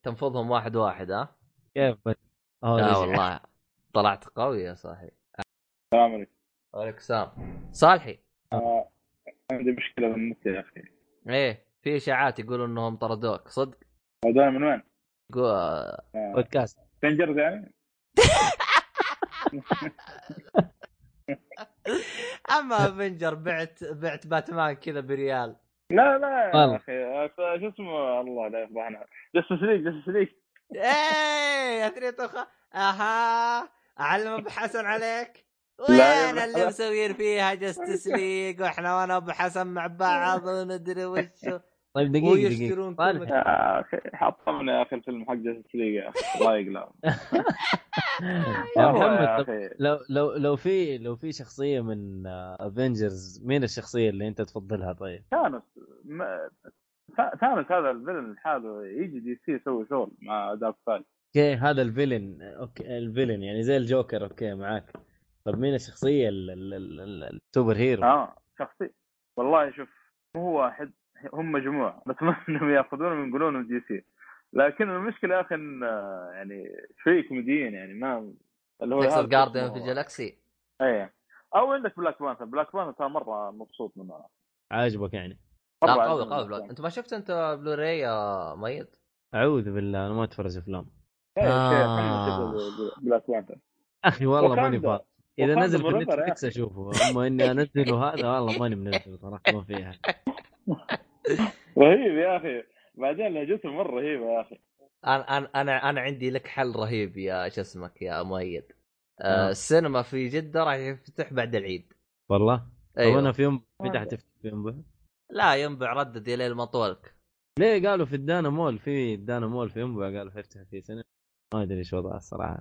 Speaker 1: تنفضهم واحد واحد ها؟
Speaker 3: كيف؟ بس؟
Speaker 1: لا والله طلعت قوي يا صاحي
Speaker 2: السلام عليكم.
Speaker 1: وعليكم السلام. صالحي.
Speaker 2: آه عندي مشكلة بالنت يا أخي.
Speaker 1: إيه. في إشاعات يقولوا إنهم طردوك صدق؟
Speaker 2: طردوني من وين؟
Speaker 1: جو... آه.
Speaker 3: بودكاست.
Speaker 2: تنجرز يعني؟ *laughs*
Speaker 1: أما افنجر بعت بعت باتمان كذا بريال.
Speaker 2: لا لا يا أخي شو اسمه؟ الله لا يفضحنا جسس ليك جسس ليك
Speaker 1: إيه يا تريتو أها أعلم أبو حسن عليك. *laughs*
Speaker 2: لا،
Speaker 1: وين اللي مسويين فيها Justice League *laughs* وإحنا وأنا ابو حسن مع بعض وندري وشو.
Speaker 3: طيب دقيقة دقيقة.
Speaker 1: ويشترون
Speaker 3: صالح.
Speaker 1: كل
Speaker 2: يا أخي حطمني يا أخي الفيلم حق Justice League يا أخي. الله يقلع *laughs* *laughs*
Speaker 3: يا
Speaker 2: والله
Speaker 3: محمد لو لو لو في لو في شخصية من Avengers مين الشخصية اللي أنت تفضلها؟ طيب؟
Speaker 2: ثانوس ثانوس هذا ال villain لحاله يجي DC يسوي شغل مع Darkseid
Speaker 3: okay هذا ال villain okay ال villain يعني زي الجوكر. okay معاك. طب مين الشخصية ال- ال- ال- ال- ال super
Speaker 2: hero؟ آه شخصي والله شوف هو واحد هم مجموعة بس ما *laughs* إنهم ياخذونه من يقولون DC لكن المشكلة يا أخي إن آه، يعني شوي كوميديين يعني ما اللي هو
Speaker 1: تقصد
Speaker 2: اسمه-
Speaker 1: في Galaxy
Speaker 2: إيه أو عندك Black Panther Black Panther ترى مرة مبسوط منه.
Speaker 3: عاجبك يعني
Speaker 1: لا قوي قوي Black. أنت ما شفت أنت بلوراي يا ميت؟
Speaker 3: أعوذ بالله أنا ما أتفرج
Speaker 2: أفلام شيء
Speaker 1: آه.
Speaker 2: Black Panther *laughs*
Speaker 3: أخي والله ماني. فاضي
Speaker 2: إذا
Speaker 3: نزل في Netflix أشوفه أما إني أنزله هذا والله ماني منزله صراحة ما فيها *laughs*
Speaker 2: رهيب يا أخي. بعدين لهجته مره رهيبه يا أخي.
Speaker 1: أنا أنا أنا أنا عندي لك حل رهيب يا شو اسمك يا مؤيد. آه
Speaker 3: آه.
Speaker 1: السينما في جدة راح يفتح بعد العيد.
Speaker 3: والله؟ طب
Speaker 1: أيوه.
Speaker 3: أنا في يوم فتح تفتح في ينبع
Speaker 1: لا ينبع ردد إلى المطولك
Speaker 3: ليه قالوا في الدانا مول؟ في الدانا مول في ينبع قالوا حيفتح في سنه ما أدري إيش وضعها الصراحة.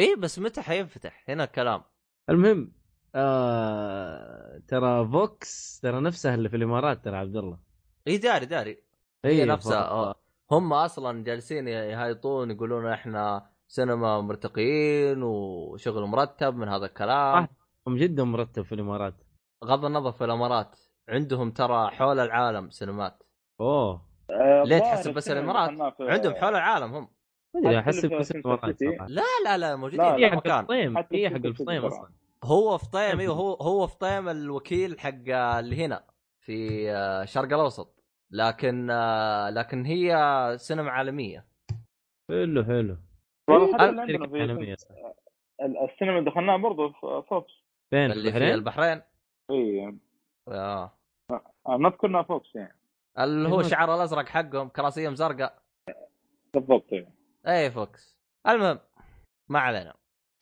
Speaker 1: إيه بس متى حينفتح؟ هنا الكلام
Speaker 3: المهم آه ترى VOX ترى نفسها اللي في الإمارات ترى عبد الله.
Speaker 1: إيه داري داري هي
Speaker 3: إيه،
Speaker 1: نفسها آه. هم أصلا جالسين يهايطون يقولون إحنا سينما مرتقين وشغل مرتب من هذا الكلام.
Speaker 3: هم جدا مرتب في الإمارات.
Speaker 1: غض النظر في الإمارات عندهم ترى حول العالم سينمات.
Speaker 3: أوه.
Speaker 2: آه،
Speaker 1: ليه تحسب بس
Speaker 2: الإمارات؟
Speaker 1: عندهم حول العالم هم.
Speaker 3: ما أدري
Speaker 2: حتى
Speaker 3: أحس
Speaker 2: اللي في
Speaker 3: بس الامارات
Speaker 1: لا لا لا موجودين
Speaker 2: لا،
Speaker 1: في
Speaker 2: لا،
Speaker 3: هي حق
Speaker 1: مكان.
Speaker 3: الفطيم هي
Speaker 2: في
Speaker 3: حق الفطيم. أصلا.
Speaker 1: هو فطيم أيوه هو هو فطيم الوكيل حق اللي هنا. في آه، الشرق الأوسط. لكن آه، لكن هي سينما عالمية.
Speaker 3: حلو حلو.
Speaker 2: والله
Speaker 3: صح.
Speaker 2: ال- السينما اللي دخلناها برضه في VOX.
Speaker 3: فين في
Speaker 1: اللي في
Speaker 3: البحرين؟
Speaker 1: البحرين؟
Speaker 2: اي
Speaker 1: آه.
Speaker 2: ما اذكرنا VOX يعني.
Speaker 1: اللي هو
Speaker 3: أيوة.
Speaker 1: شعر الأزرق حقهم كراسيهم زرقاء
Speaker 2: بالضبط إيه.
Speaker 1: اي VOX. المهم ما علينا.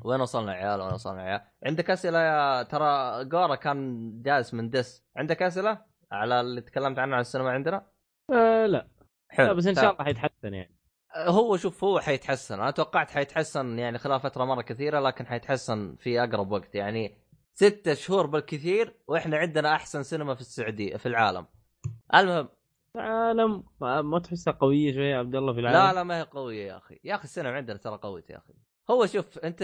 Speaker 1: وين وصلنا يا عيال؟ وين وصلنا يا عيال؟ عندك أسئلة يا ترى جورا كان جالس من دس عندك أسئلة؟ على اللي تكلمت عنه على السينما عندنا؟
Speaker 3: آه لا.
Speaker 1: حلو.
Speaker 3: لا بس
Speaker 1: إن.
Speaker 3: شاء الله حيتحسن يعني.
Speaker 1: هو شوف هو حيتحسن. أنا توقعت حيتحسن يعني خلال فترة مرة كثيرة لكن حيتحسن في أقرب وقت. يعني ستة شهور بالكثير وإحنا عندنا أحسن سينما في السعودية في العالم. المهم.
Speaker 3: العالم ما, ما تحسها قوية شوية يا عبد الله في العالم؟
Speaker 1: لا لا ما هي قوية يا أخي. يا أخي السينما عندنا ترى قوية يا أخي. هو شوف أنت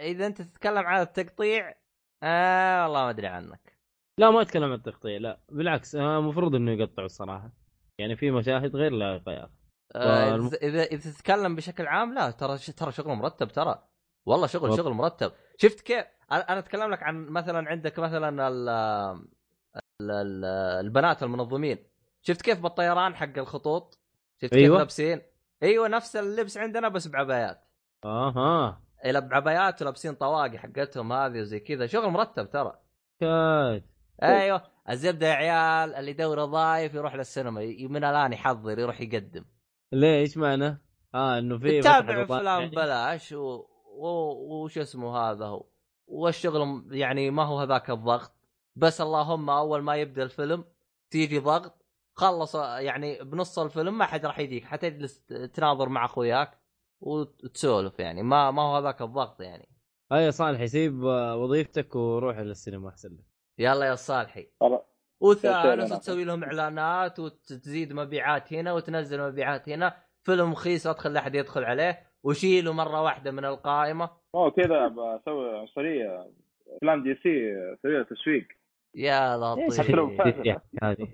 Speaker 1: إذا أنت تتكلم عن التقطيع آه والله ما أدري عنك.
Speaker 3: لا ما أتكلم عن التقطيع لا بالعكس المفروض إنه يقطعوا الصراحة. يعني في مشاهد غير لائقه يا
Speaker 1: أخي
Speaker 3: والم-
Speaker 1: إذا إذا تتكلم بشكل عام لا ترى ترى شغل مرتب ترى. والله شغل
Speaker 3: وال-
Speaker 1: شغل مرتب. شفت كيف؟ أنا أتكلم لك عن مثلا عندك مثلا ال ال- ال- البنات المنظمين. شفت كيف بالطيران حق الخطوط؟ شفت كيف
Speaker 3: أيوة.
Speaker 1: لابسين؟ أيوه نفس اللبس عندنا بس بعبايات. أها. بعبايات ولابسين طواقي حقتهم هذه وزي كذا. شغل مرتب ترى.
Speaker 3: كات
Speaker 1: أيوه الزبدة يا عيال اللي يدور ضايف يروح للسينما من الآن يحضر يروح يقدم.
Speaker 3: ليه إيش معنى؟ آه إنه في
Speaker 1: تتابع افلام
Speaker 3: يعني.
Speaker 1: بلاش و... و... وش اسمه هذا هو؟ والشغل يعني ما هو هذاك الضغط. بس اللهم أول ما يبدأ الفيلم تيجي ضغط خلص يعني بنص الفيلم ما حد راح يجيك حتجلس ت- تناظر مع أخوياك وتسولف يعني ما ما هو هذاك الضغط يعني.
Speaker 3: آه يا صالح يسيب آه، وظيفتك وروح للسينما أحسن لك.
Speaker 1: يلا يا صالحي.
Speaker 2: خلاص.
Speaker 1: وثانوس
Speaker 2: أنا.
Speaker 1: تسوي لهم إعلانات وتزيد مبيعات هنا وتنزل مبيعات هنا. فيلم رخيص لا تخلي أحد يدخل عليه. وشيله مرة واحدة من القائمة.
Speaker 2: هو كذا بسوي عنصرية. افلام دي سي أسوي تسويق.
Speaker 1: يا
Speaker 3: إيش
Speaker 2: حتى لو
Speaker 1: لطيف
Speaker 3: هذه.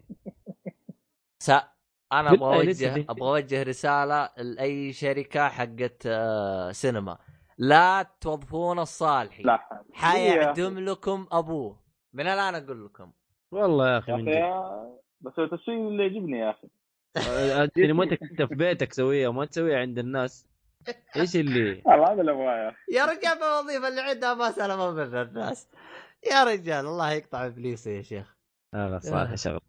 Speaker 1: س...
Speaker 3: أنا
Speaker 1: أبغى
Speaker 3: أوجه
Speaker 1: أبغى أوجه رسالة لأي شركة حقت آه، سينما. لا توظفون الصالحي.
Speaker 2: لا.
Speaker 1: حيعدم لكم أبوه. من الآن أقول لكم.
Speaker 3: والله يا أخي
Speaker 2: يا
Speaker 3: من جد
Speaker 2: بس التسويق اللي يعجبني يا أخي؟
Speaker 3: آه، سينمتك أنت في بيتك سويها ما تسويها عند الناس. إيش اللي؟ *laughs*
Speaker 2: والله هذا اللي أبغاه يا أخي.
Speaker 1: يا رجال الوظيفة اللي عندها ما سلموا منها الناس. يا رجال الله يقطع ابليسه يا شيخ.
Speaker 3: هذا صالح شغل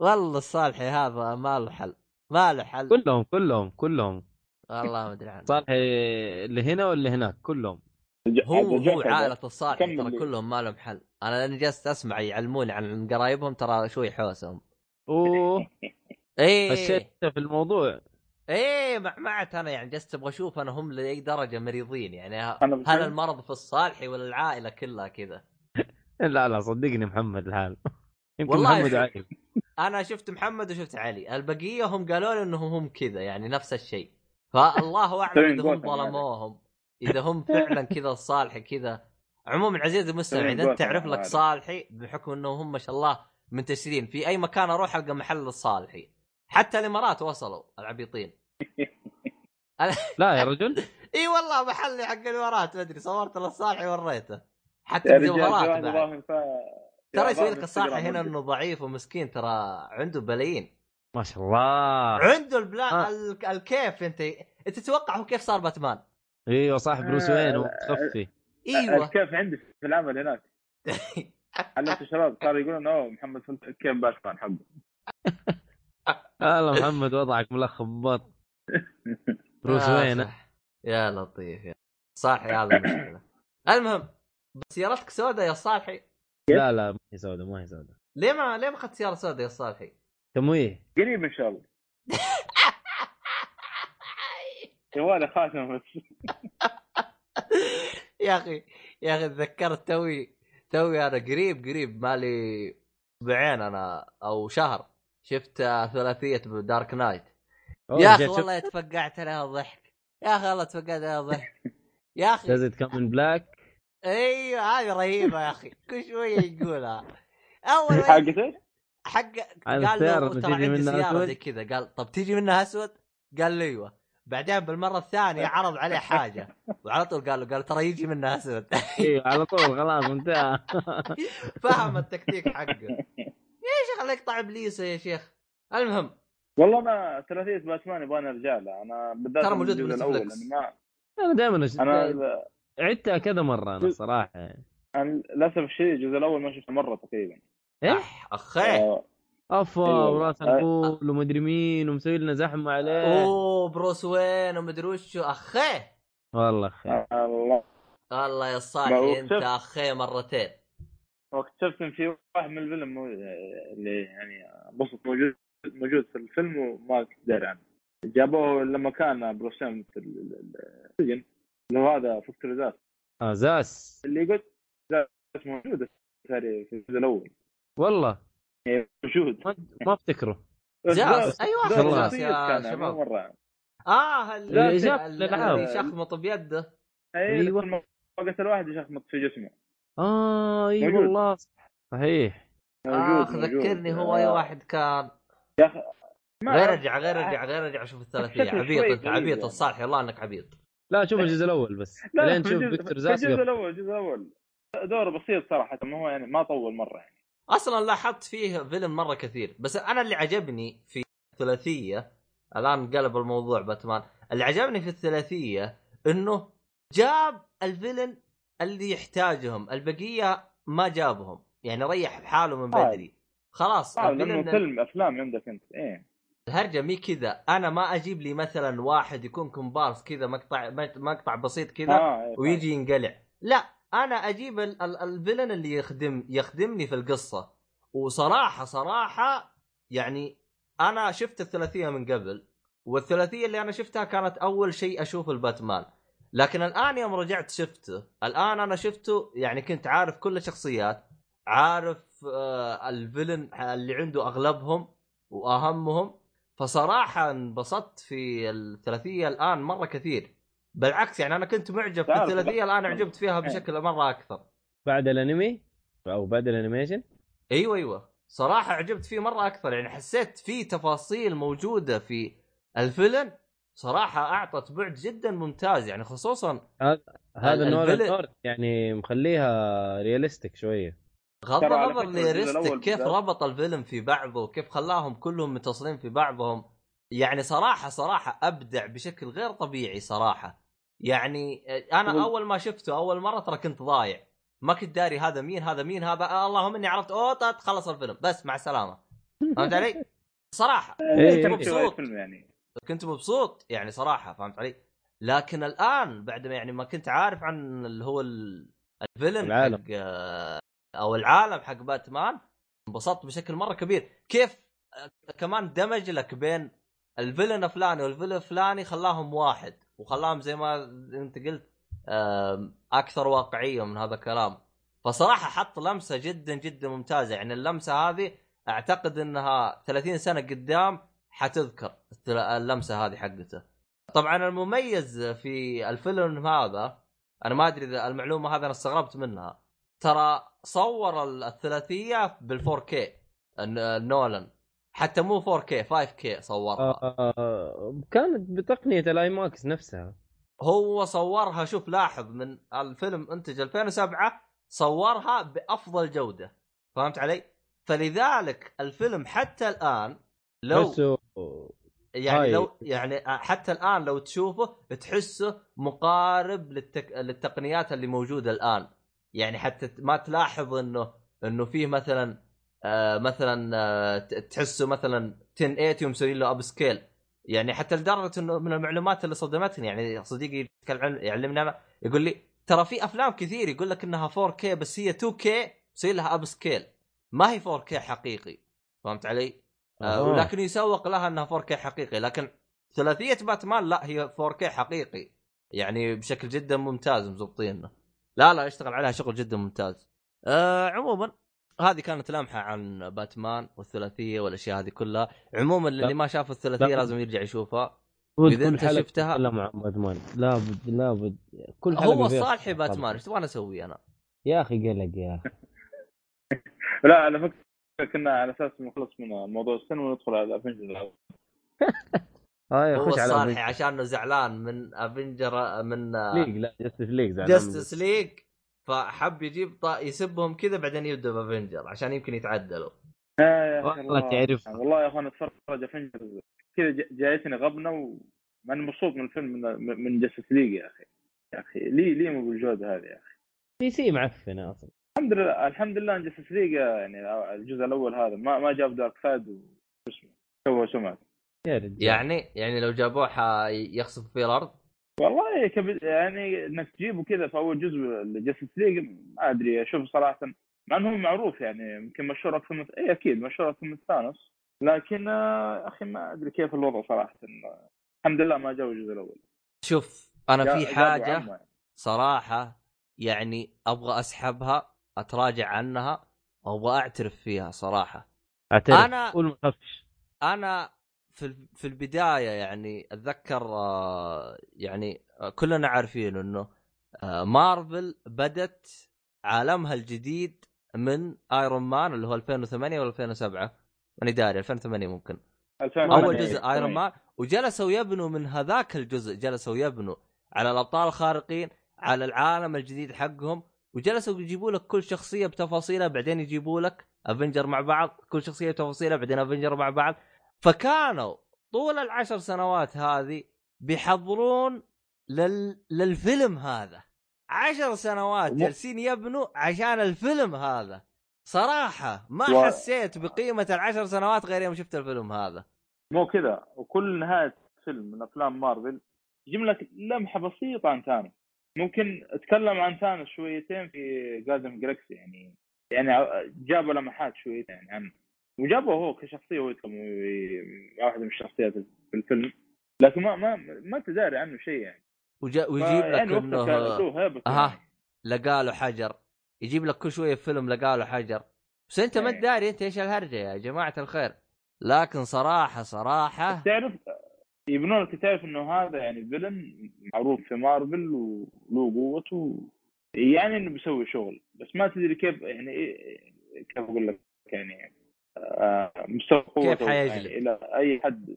Speaker 1: والله الصالحي هذا ما له حل ما له حل.
Speaker 3: كلهم كلهم كلهم.
Speaker 1: والله ما أدري عنه.
Speaker 3: صالح اللي هنا واللي هناك كلهم.
Speaker 1: هو هو. عائلة الصالح ترى
Speaker 2: لي.
Speaker 1: كلهم ما لهم حل. أنا لأني جالس أسمع يعلموني عن قرايبهم ترى شوي حوسهم.
Speaker 3: أوه. *laughs*
Speaker 1: إيه.
Speaker 3: خشيت في الموضوع.
Speaker 1: إيه معمعت أنا يعني جالس أبغى أشوف أنا هم لأي درجة مريضين يعني. هل المرض في الصالحي ولا العائله كلها كذا؟
Speaker 3: لا لا صدقني محمد الحال. *laughs* يمكن
Speaker 1: والله
Speaker 3: محمد. وعلي
Speaker 1: أنا شفت محمد وشفت علي. البقية هم قالوا لي إنهم هم كذا يعني نفس الشيء. فالله *laughs* أعلم
Speaker 2: سوين
Speaker 1: اذا هم
Speaker 2: قوتهم هذا.
Speaker 1: ظلموهم. إذا هم *laughs* فعلا كذا الصالحي كذا. عموما عزيزي المستمع إذا
Speaker 2: أنت
Speaker 1: تعرف لك. صالحي بحكم إنه هم ما شاء الله منتشرين. في أي مكان أروح ألقى محل الصالحي. حتى الإمارات وصلوا العبيطين. *laughs*
Speaker 3: لا يا رجل. *laughs*
Speaker 1: إي والله محلي حق الإمارات ما أدري صورت للصالحي وريته. حتى
Speaker 2: في ف
Speaker 1: ترى يسوي لك الصالحي هنا. إنه ضعيف ومسكين ترى عنده بلايين
Speaker 3: ما شاء الله.
Speaker 1: عنده البلا
Speaker 3: آه.
Speaker 1: ال- الكيف انت أنت تتوقع هو كيف صار باتمان؟
Speaker 3: إيوه صاحب بروس
Speaker 2: آه،
Speaker 3: وين؟
Speaker 2: لا.
Speaker 3: ومتخفي.
Speaker 1: أيوه.
Speaker 2: كيف عندي في العمل هناك. *laughs* علمت الشباب صاروا يقولون أوه محمد فلت- كيف باتمان حقه. *laughs*
Speaker 3: هلا محمد وضعك ملخبط. *laughs* بروس
Speaker 1: آه،
Speaker 3: وين؟
Speaker 1: صح. يا لطيف يا. صالحي هذا المشكلة. المهم بس سيارتك سوداء يا صالحي؟
Speaker 3: لا لا ما هي سوداء ما هي سوداء.
Speaker 1: ليه ما ليه ما أخذت سيارة سوداء يا صالحي؟
Speaker 3: تمويه.
Speaker 2: قريب إن شاء الله. جوالي خاتم بس. *laughs*
Speaker 1: يا أخي يا أخي تذكرت توي توي أنا قريب قريب مالي أسبوعين أنا أو شهر. شفت ثلاثية دارك نايت. يا
Speaker 3: أخي
Speaker 1: والله تفقعت عليها ضحك يا أخي والله تفقعت عليها ضحك يا أخي
Speaker 3: Does it come in black؟
Speaker 1: أيوه هذه رهيبة يا أخي. كل شوية يقولها.
Speaker 2: أول؟ *laughs*
Speaker 1: حق
Speaker 3: على
Speaker 1: قال له ترى عندي
Speaker 3: منها سيارة؟
Speaker 1: زي كذا. قال طب تيجي منها أسود؟ قال له أيوه. بعدين بالمرة الثانية *laughs* عرض عليه حاجة. وعلى طول قال له قال ترى يجي منها اسود
Speaker 3: أيوه على طول خلاص انتهى. *laughs*
Speaker 1: فهم التكتيك حقه. يا شيخ الله يقطع ابليسه يا شيخ. المهم.
Speaker 2: والله أنا ثلاثية باتمان يبغى نرجع لها أنا بالذات
Speaker 1: ترى موجود
Speaker 2: الجزء
Speaker 1: بال
Speaker 2: Netflix. الأول لأن ما
Speaker 3: أنا دائما أش...
Speaker 2: أنا
Speaker 3: عدتها كذا مرة أنا الصراحه يعني.
Speaker 2: أنا للأسف الشيء الجزء الأول ما شفته مرة تقريبا.
Speaker 1: إيه؟ أخي.
Speaker 2: آه،
Speaker 3: أفا
Speaker 2: أيوة.
Speaker 3: وراس الفول ومدري مين ومسوي لنا زحمة عليه.
Speaker 1: أوه بروس وين ومدري وشو. أخي!
Speaker 3: والله أخي
Speaker 2: الله.
Speaker 1: الله يا
Speaker 2: هو
Speaker 1: أنت
Speaker 2: شوف.
Speaker 1: أخي مرتين.
Speaker 2: واكتشفت إن في واحد من الفيلم مو- اللي يعني بسط موجود موجود في الفيلم وما كنت داري عنه. جابوه لما كان بروسين في ال- ال- السجن. اللي هو هذا فكتور ذات.
Speaker 3: آه زاس.
Speaker 2: اللي قلت ذات موجوده في في الجزء الأول.
Speaker 3: والله.
Speaker 2: موجود
Speaker 3: ما افتكره
Speaker 1: أيوه
Speaker 2: ذات
Speaker 1: أخي
Speaker 3: والله.
Speaker 1: جاس
Speaker 2: بسيط
Speaker 1: يا شباب آه
Speaker 3: لا،
Speaker 1: اللي شخمط بيده
Speaker 2: أي
Speaker 3: أيوة.
Speaker 2: أيوة. وقت الواحد يشخمط في جسمه
Speaker 3: آه
Speaker 2: أي.
Speaker 3: والله صحيح
Speaker 1: اخ
Speaker 2: موجود.
Speaker 1: ذكرني هو أي
Speaker 2: آه.
Speaker 1: واحد كان
Speaker 2: يا أخي
Speaker 1: غير. ارجع غير ارجع غير ارجع أشوف
Speaker 2: الثلاثية
Speaker 1: عبيط
Speaker 2: أنت
Speaker 1: عبيط
Speaker 2: يعني.
Speaker 1: الصالح والله إنك عبيط
Speaker 3: لا شوف الجزء *laughs* الأول بس
Speaker 2: لا
Speaker 3: لين تشوف
Speaker 2: الجزء-
Speaker 3: فيكتور
Speaker 2: في
Speaker 3: زاس
Speaker 2: الجزء. الأول الجزء الأول دوره بسيط صراحة ما هو يعني ما طول مرة يعني
Speaker 1: أصلا لاحظت فيه فيلم مرة كثير بس أنا اللي عجبني في الثلاثية الآن قلب الموضوع باتمان اللي عجبني في الثلاثية إنه جاب الفيلن اللي يحتاجهم البقية ما جابهم يعني ريح بحاله من
Speaker 2: آه.
Speaker 1: بدري. خلاص
Speaker 2: آه
Speaker 1: لأنه
Speaker 2: فيلم أفلام عندك أنت إيه.
Speaker 1: الهرجة مي كذا أنا ما أجيب لي مثلا واحد يكون كومبارس كذا مقطع مقطع بسيط كذا
Speaker 2: آه إيه،
Speaker 1: ويجي ينقلع. لا أنا أجيب ال- ال- الفيلن اللي يخدم يخدمني في القصة. وصراحة صراحة يعني أنا شفت الثلاثية من قبل والثلاثية اللي أنا شفتها كانت أول شيء أشوف الباتمان. لكن الآن يوم رجعت شفته الآن أنا شفته يعني كنت عارف كل الشخصيات عارف آه الفيلن اللي عنده أغلبهم وأهمهم. فصراحة انبسطت في الثلاثية الآن مرة كثير. بالعكس يعني أنا كنت معجب في الثلاثيه الآن أعجبت فيها
Speaker 2: إيه.
Speaker 1: بشكل مرة أكثر.
Speaker 3: بعد الأنمي؟ أو بعد ال
Speaker 1: animation؟ أيوه أيوه. صراحة عجبت فيه مرة أكثر. يعني حسيت في تفاصيل موجودة في الفيلم صراحة أعطت بعد جدا ممتاز. يعني خصوصا
Speaker 3: هذا نورث يعني مخليها realistic شوية.
Speaker 1: غض النظر
Speaker 2: الأول
Speaker 1: كيف ربط الفيلم في بعضه وكيف خلاهم كلهم متصلين في بعضهم. يعني صراحة صراحة أبدع بشكل غير طبيعي صراحة. يعني أنا
Speaker 2: وال-
Speaker 1: أول ما شفته أول مرة ترى كنت ضايع ما كنت داري هذا مين هذا مين هذا آه اللهم إني عرفت أوه طت خلص الفيلم بس مع السلامة فهمت علي؟ صراحة *laughs*
Speaker 3: إيه،
Speaker 1: كنت. مبسوط
Speaker 2: يعني
Speaker 1: كنت مبسوط يعني صراحة فهمت علي؟ لكن الآن بعد ما يعني ما كنت عارف عن اللي هو ال- الفيلن
Speaker 3: العالم.
Speaker 1: حق آه، أو العالم حق باتمان انبسطت بشكل مرة كبير كيف آه، كمان دمج لك بين الفيلن الفلاني والفيلن الفلاني خلاهم واحد وخلاهم زي ما انت قلت أكثر واقعية من هذا الكلام. فصراحة حط لمسة جدا جدا ممتازة. يعني اللمسة هذه أعتقد إنها 30 سنة قدام حتذكر اللمسة هذه حقته. طبعا المميز في الفيلم هذا أنا ما أدري إذا المعلومة هذه أنا استغربت منها. ترى صور الثلاثية بال 4K نولان. حتى مو 4K 5K صورها
Speaker 3: آه كانت بتقنية ال IMAX نفسها
Speaker 1: هو صورها شوف لاحظ من الفيلم إنتج 2007 صورها بأفضل جودة فهمت علي؟ فلذلك الفيلم حتى الآن لو
Speaker 3: بس
Speaker 1: يعني
Speaker 3: هاي.
Speaker 1: لو يعني حتى الآن لو تشوفه تحسه مقارب للتك... للتقنيات اللي موجودة الآن يعني حتى ما تلاحظ إنه إنه فيه مثلا آه مثلا آه تحسه مثلا 1080 ومسوي له upscale. يعني حتى لدرجة إنه من المعلومات اللي صدمتني يعني صديقي يعلمنا يقول لي ترى في أفلام كثير يقول لك إنها 4K بس هي 2K مسوي لها upscale. ما هي 4K حقيقي. فهمت علي؟ آه. ولكن يسوق لها إنها 4K حقيقي. لكن ثلاثية باتمان لا هي 4K حقيقي. يعني بشكل جدا ممتاز مزبطينه لا لا يشتغل عليها شغل جدا ممتاز. آه عموما هذه كانت لمحة عن باتمان والثلاثية والأشياء هذه كلها. عموما اللي ما شاف الثلاثية
Speaker 3: لا.
Speaker 1: لازم يرجع يشوفها. أنت
Speaker 3: حلقة
Speaker 1: شفتها-
Speaker 3: نتكلم عن باتمان. لابد لابد. كل حلقة
Speaker 1: هو صالحي. باتمان إيش تبغى أسوي أنا؟
Speaker 3: يا أخي قلق يا أخي. *laughs*
Speaker 2: لا على فكرة كنا على أساس نخلص من موضوع السينما وندخل على *laughs* افنجر
Speaker 3: هاي
Speaker 1: هو
Speaker 3: خش على
Speaker 1: صالحي عشان إنه زعلان من Avenger من
Speaker 3: League لا Justice League
Speaker 1: Justice League فحب يجيب طا... يسبهم كذا بعدين يبدأ ب Avenger عشان يمكن يتعدلوا.
Speaker 2: يا
Speaker 3: والله. تعرف.
Speaker 2: والله يا أخوان اتفرج Avengers كذا ج- جايتني غبنة وما أنا مبسوط من الفيلم من, من Justice League يا أخي. يا أخي ليه ليه مو بالجودة هذه يا
Speaker 3: أخي. DC معفنة أصلا.
Speaker 2: الحمد لله الحمد لله إن Justice League يعني الجزء الأول هذا ما ما جاب Darkseid واسمه سوى سمعه
Speaker 3: يا رجال.
Speaker 1: يعني يعني لو جابوه يخسف فيه الأرض؟
Speaker 2: والله كب... يعني إنك تجيبه كذا في أول جزء ل Justice League ما أدري أشوف صراحة مع إنه معروف يعني يمكن مشهور أكثر من اي أكيد مشهور أكثر من Thanos. لكن آه، أخي ما أدري كيف الوضع صراحة الحمد لله ما جاء الجزء الأول.
Speaker 1: شوف أنا
Speaker 2: جا-
Speaker 1: في
Speaker 2: حاجة.
Speaker 1: صراحة يعني أبغى أسحبها أتراجع عنها وأبغى أعترف فيها صراحة.
Speaker 3: أعترف.
Speaker 1: أنا-
Speaker 3: قول
Speaker 1: أنا في في البداية يعني أتذكر آه، يعني آه، كلنا عارفين إنه آه، مارفل بدت عالمها الجديد من Iron Man اللي هو 2008 ولا 2007 ماني داري 2008 ممكن.
Speaker 2: 2008
Speaker 1: أول جزء Iron Man وجلسوا يبنوا من هذاك الجزء جلسوا يبنوا على الأبطال الخارقين على العالم الجديد حقهم وجلسوا يجيبوا لك كل شخصية بتفاصيلها بعدين يجيبوا لك افنجر مع بعض كل شخصية بتفاصيلها بعدين افنجر مع بعض. فكانوا طول العشر سنوات هذه بيحضرون لل... للفيلم هذا. عشر سنوات جالسين يبنوا عشان الفيلم هذا. صراحة ما
Speaker 2: و-
Speaker 1: حسيت بقيمة العشر سنوات غير يوم شفت الفيلم هذا.
Speaker 2: مو كذا. وكل نهاية فيلم من أفلام مارفل يجيب لك لمحة بسيطة عن ثانوس ممكن أتكلم عن ثانوس شويتين في جاردن جلاكسي يعني يعني جابوا لمحات شويتين يعني عنه. وجابوا هو كشخصية هو واحدة من الشخصيات في الفيلم. لكن ما ما ما أنت داري عنه شيء يعني.
Speaker 1: وجا... ويجيب لك
Speaker 2: يعني إنه
Speaker 1: أها لقى له حجر. يجيب لك كل شوية فيلم لقى له حجر. بس أنت ما
Speaker 2: إيه.
Speaker 1: أنت إيش الهرجة يا جماعة الخير؟ لكن صراحة صراحة
Speaker 2: تعرف يبنون لك تعرف إنه هذا يعني فيلن معروف في مارفل وله قوته. يعني إنه بيسوي شغل. بس ما تدري كيف يعني إيه كيف أقول لك يعني مستوى قوته
Speaker 1: كيف حيجلد.
Speaker 2: يعني إلى أي حد؟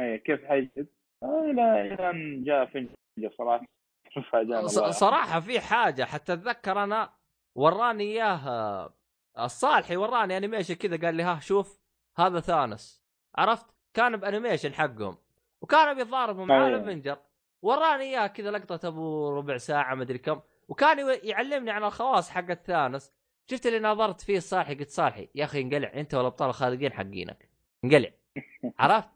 Speaker 2: أي كيف حيجلد؟ آه، إلى إلى أن جاء فنجر صراحة. *laughs* فاجأنا
Speaker 1: ص-
Speaker 2: الله.
Speaker 1: صراحة في حاجة حتى أتذكر أنا وراني إياه آه، الصالحي وراني animation كذا قال لي ها شوف هذا Thanos. عرفت؟ كان ب animation حقهم. وكانوا بيتضاربوا مع.
Speaker 2: ال
Speaker 1: Avenger وراني إياه كذا لقطة أبو ربع ساعة مدري كم. وكان يعلمني عن الخواص حقت Thanos شفت اللي ناظرت فيه صالحي؟ قلت صالحي يا أخي انقلع أنت والأبطال الخارقين حقينك. انقلع. *laughs* عرفت؟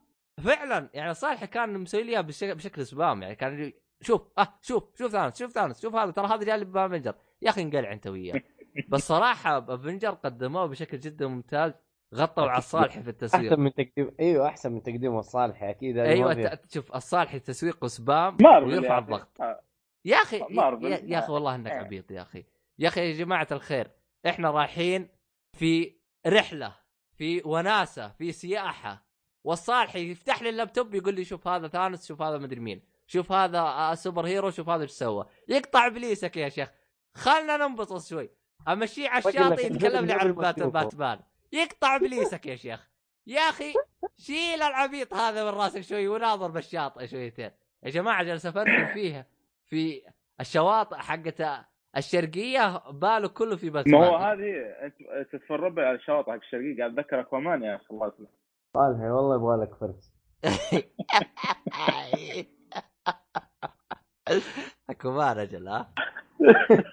Speaker 1: فعلا يعني صالح كان مسوي لي بشكل, spam يعني كان شوف آه شوف شوف Thanos شوف Thanos شوف هذا ترى هذا جاي ب Avenger يا أخي انقلع أنت وياه. *laughs* بس صراحة أفنجر قدموه بشكل جدا ممتاز غطوا على الصالحي في التسويق.
Speaker 3: أحسن من تقديم أيوه أحسن من تقديم الصالحي أكيد
Speaker 1: أيوه شوف الصالحي تسويق سبام
Speaker 2: مارفل
Speaker 1: ويرفع
Speaker 2: أخي.
Speaker 1: الضغط.
Speaker 2: آه.
Speaker 1: يا
Speaker 2: أخي.
Speaker 1: يا, يا أخي والله إنك
Speaker 2: آه.
Speaker 1: عبيط يا أخي. يا أخي يا جماعة الخير إحنا رايحين في رحلة في وناسة في سياحة. والصالحي يفتح لي اللابتوب يقول لي شوف هذا ثانوس شوف هذا مدري مين شوف هذا آه، superhero شوف هذا إيش سوى. يقطع إبليسك يا شيخ. خلنا ننبسط شوي. امشيه على
Speaker 3: رجل
Speaker 1: الشاطئ يتكلم لي عن. باتمان. يقطع إبليسك يا شيخ. يا أخي شيل العبيط هذا من راسك شوي وناظر بالشاطئ شويتين. يا جماعة جالس افنن فيها في الشواطئ حقت الشرقية باله كله في باتمان
Speaker 2: ما هو هذه انت أنت تتفرج على الشواطئ حق الشرقية قاعد أتذكر Aquaman يا أخي الله يسلمك.
Speaker 3: صالحي والله يبغى لك فرس *laughs*
Speaker 1: Aquaman رجل ها؟ *laughs*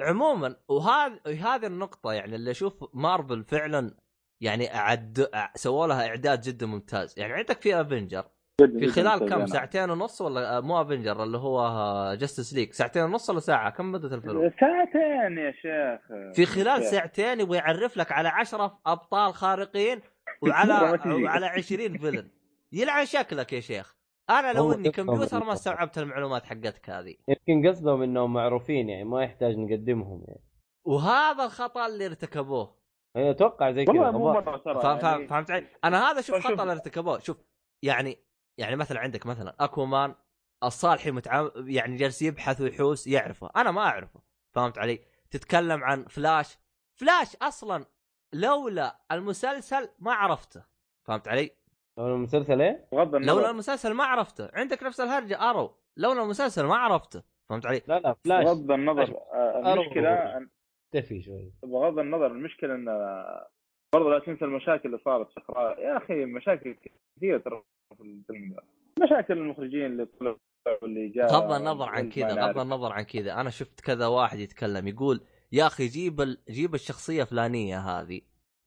Speaker 1: عموما وهذه هذه النقطة يعني اللي أشوف مارفل فعلا يعني اعد سووا لها إعداد جدا ممتاز، يعني عندك في Avenger في خلال كم؟ ساعتين ونص ولا مو Avenger اللي هو Justice League ساعتين ونص ولا ساعة؟ كم مدة الفيلم؟
Speaker 2: ساعتين يا شيخ.
Speaker 1: في خلال ساعتين يبغى يعرف لك على عشرة أبطال خارقين وعلى. *laughs* وعلى 20 فيلن يلعن شكلك يا شيخ. أنا لو
Speaker 3: إني
Speaker 1: كمبيوتر ما. استوعبت المعلومات حقتك هذه.
Speaker 3: يمكن قصدهم إنهم معروفين يعني ما يحتاج نقدمهم يعني.
Speaker 1: وهذا الخطأ اللي ارتكبوه.
Speaker 3: أتوقع زي كذا
Speaker 2: يعني.
Speaker 1: فهمت علي؟ أنا هذا شوف
Speaker 2: طيب شوف.
Speaker 1: خطأ اللي ارتكبوه. شوف يعني يعني مثلا عندك مثلا أكومان الصالحي متعام يعني جالس يبحث ويحوس يعرفه. أنا ما أعرفه فهمت علي؟ تتكلم عن Flash. Flash أصلا لولا المسلسل ما عرفته فهمت علي؟
Speaker 3: لو المسلسل إيه؟
Speaker 2: بغض النظر.
Speaker 1: لولا المسلسل ما عرفته. عندك نفس الهرجة Arrow. لولا المسلسل ما عرفته فهمت علي؟
Speaker 3: لا لا فلاش.
Speaker 2: بغض النظر. آه، المشكلة أن-
Speaker 3: تفي شوي.
Speaker 2: بغض النظر. المشكلة إن برضه لا تنسى المشاكل اللي صارت في يا أخي مشاكل كثيرة ترى. في الفيلم ده مشاكل المخرجين اللي طلعوا واللي جاء
Speaker 1: غض النظر عن كذا
Speaker 2: ما
Speaker 1: غض
Speaker 2: نعرف.
Speaker 1: النظر عن كذا. أنا شفت كذا واحد يتكلم يقول يا أخي جيب ال... جيب الشخصية الفلانية هذه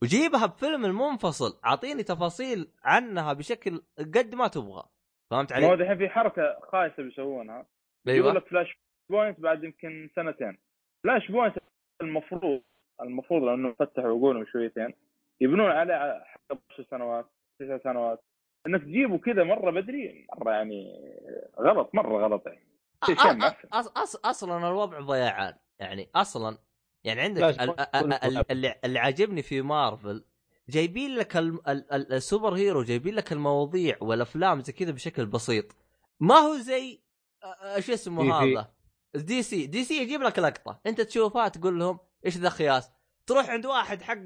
Speaker 1: وجيبها بفيلم المنفصل أعطيني تفاصيل عنها بشكل قد ما تبغى. فهمت
Speaker 2: هو
Speaker 1: علي؟
Speaker 2: دحين في حركة خايسة بيسوونها. يقول
Speaker 1: أيوه
Speaker 2: لك Flashpoint بعد يمكن سنتين. Flashpoint المفروض المفروض لأنه فتحوا عقولهم شويتين يبنون عليه حق 10 سنوات تسع سنوات. إنك تجيبه كذا مرة بدري مرة يعني غلط مرة غلط يعني.
Speaker 1: أص... أصلا الوضع ضيعان يعني أصلا يعني عندك. اللي... اللي عاجبني في مارفل جايبين لك ال... ال... ال... السوبر هيرو جايبين لك المواضيع والأفلام زي كذا بشكل بسيط. ما هو زي شو اسمه. هذا؟ DC. DC يجيب لك لقطة. أنت تشوفها تقول لهم إيش ذا خياس؟ تروح عند واحد حق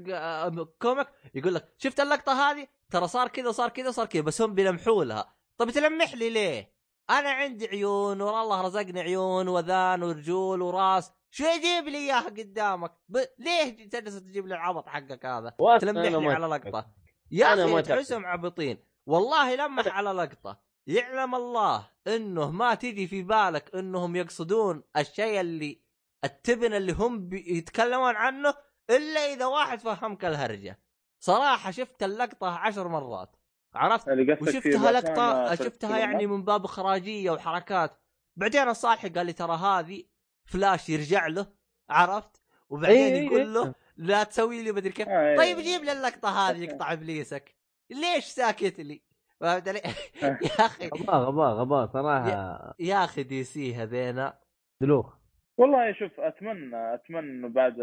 Speaker 1: comic يقول لك شفت اللقطة هذه؟ ترى صار كذا وصار كذا وصار كذا بس هم بيلمحوا لها طب تلمح لي ليه؟ أنا عندي عيون والله رزقني عيون وذان ورجول وراس. شو يجيب لي إياها قدامك؟ ب... ليه تجلس تجيب لي العبط حقك هذا؟
Speaker 3: وأصلاً
Speaker 1: تلمح
Speaker 3: أنا
Speaker 1: لي
Speaker 3: ما
Speaker 1: على. لقطة. يا
Speaker 3: أخي.
Speaker 1: تحسهم عبيطين والله لمح على لقطة. يعلم الله إنه ما تجي في بالك إنهم يقصدون الشيء اللي التبن اللي هم بيتكلمون عنه إلا إذا واحد فهمك الهرجة. صراحة شفت اللقطة عشر مرات عرفت؟ وشفتها
Speaker 2: لقطة
Speaker 1: شفتها يعني؟ من باب اخراجيه وحركات. بعدين الصالحي قال لي ترى هذه فلاش يرجع له عرفت؟ وبعدين
Speaker 3: إيه،
Speaker 1: يقول
Speaker 3: إيه.
Speaker 1: له لا تسوي لي مدري كيف.
Speaker 2: آه، إيه.
Speaker 1: طيب جيب لي اللقطة هذه يقطع إبليسك. ليش ساكت لي؟ فهمت علي؟ *laughs* يا أخي.
Speaker 3: غباء غباء غباء صراحة.
Speaker 1: يا أخي DC هذينا.
Speaker 3: دلوخ.
Speaker 2: والله شوف أتمنى أتمنى إنه بعد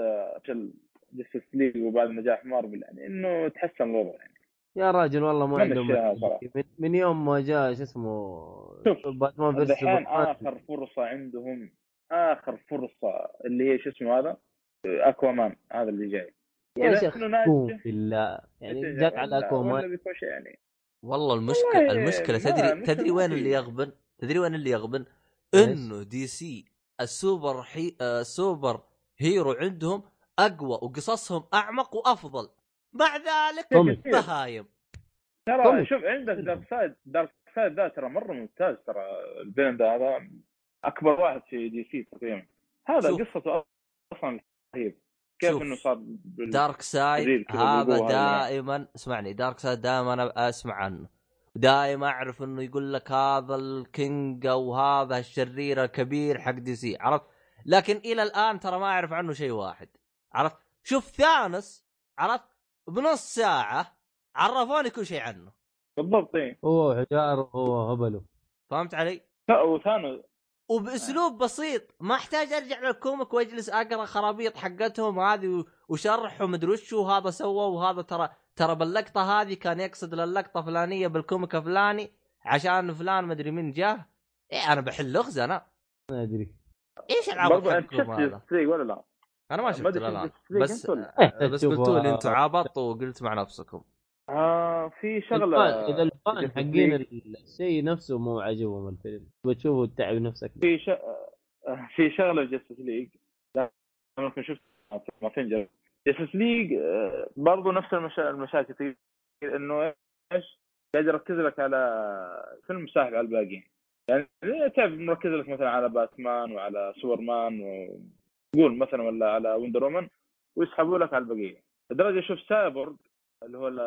Speaker 2: Justice League وبعد نجاح مارفل يعني إنه تحسن الوضع يعني.
Speaker 3: يا راجل والله ما
Speaker 2: من
Speaker 3: عندهم. من, من يوم ما جاء شو اسمه Batman versus
Speaker 2: الحين. آخر فرصة عندهم آخر فرصة اللي هي شو اسمه هذا؟ Aquaman هذا اللي جاي.
Speaker 3: يا شيخ بالله. يعني جاك على
Speaker 2: Aquaman. يعني.
Speaker 1: والله المشكلة
Speaker 2: والله المشكلة
Speaker 1: تدري
Speaker 2: تدري
Speaker 1: وين. اللي يغبن؟ تدري وين اللي يغبن؟ إنه DC ال super he... آه، ال superhero عندهم أقوى وقصصهم أعمق وأفضل مع ذلك. بهايم
Speaker 2: ترى. شوف عندك Darkseid Darkseid ذا ترى مرة ممتاز ترى الفيلم ده هذا أكبر واحد في DC تقريبا هذا. قصته أصلا رهيب كيف
Speaker 1: شوف.
Speaker 2: إنه صار بال... Darkseid
Speaker 1: هذا. دائما اسمعني Darkseid دائما أنا أسمع عنه دائما أعرف إنه يقول لك هذا ال king أو هذا الشرير الكبير حق دي سي عرفت لكن إلى الآن ترى ما أعرف عنه شيء واحد عرفت؟ شوف Thanos عرفت؟ بنص ساعة عرفوني كل شيء عنه.
Speaker 2: بالضبط إيه.
Speaker 3: هو حجار وهو هبله.
Speaker 1: فهمت علي؟
Speaker 2: لا، و
Speaker 1: Thanos وبأسلوب بسيط ما أحتاج أرجع لل comic وأجلس أقرأ خرابيط حقتهم هذه وشرح ومدري وش وهذا سوى وهذا ترى ترى باللقطة هذه كان يقصد للقطة فلانية بال comic فلاني عشان فلان مدري مين جاه. إيه أنا بحل لغز أنا.
Speaker 3: ما أدري.
Speaker 1: إيش العاب
Speaker 2: برضو انت
Speaker 1: حقكم
Speaker 2: شفت
Speaker 1: هذا
Speaker 2: ولا لا؟
Speaker 1: أنا ما شفت الان بس
Speaker 2: أنت ولا؟
Speaker 1: بس قلتوا لي أنتم عبطتوا وقلت مع نفسكم.
Speaker 2: آه في
Speaker 3: شغلة إذا الفان حقين. الشيء نفسه مو عاجبهم الفيلم. بتشوفوا تتعب نفسك.
Speaker 2: في ش... آه، في شغلة Justice League. ممكن شفت ما فنجر Justice League برضو نفس المشا... المشاكل إنه إيش؟ قاعد يركز لك على فيلم ساحب على الباقيين. يعني تعرف مركز لك مثلا على باتمان وعلى سوبرمان وقول مثلا ولا على Wonder Woman ويسحبوا لك على البقية. لدرجة شوف سايبورغ اللي هو ال-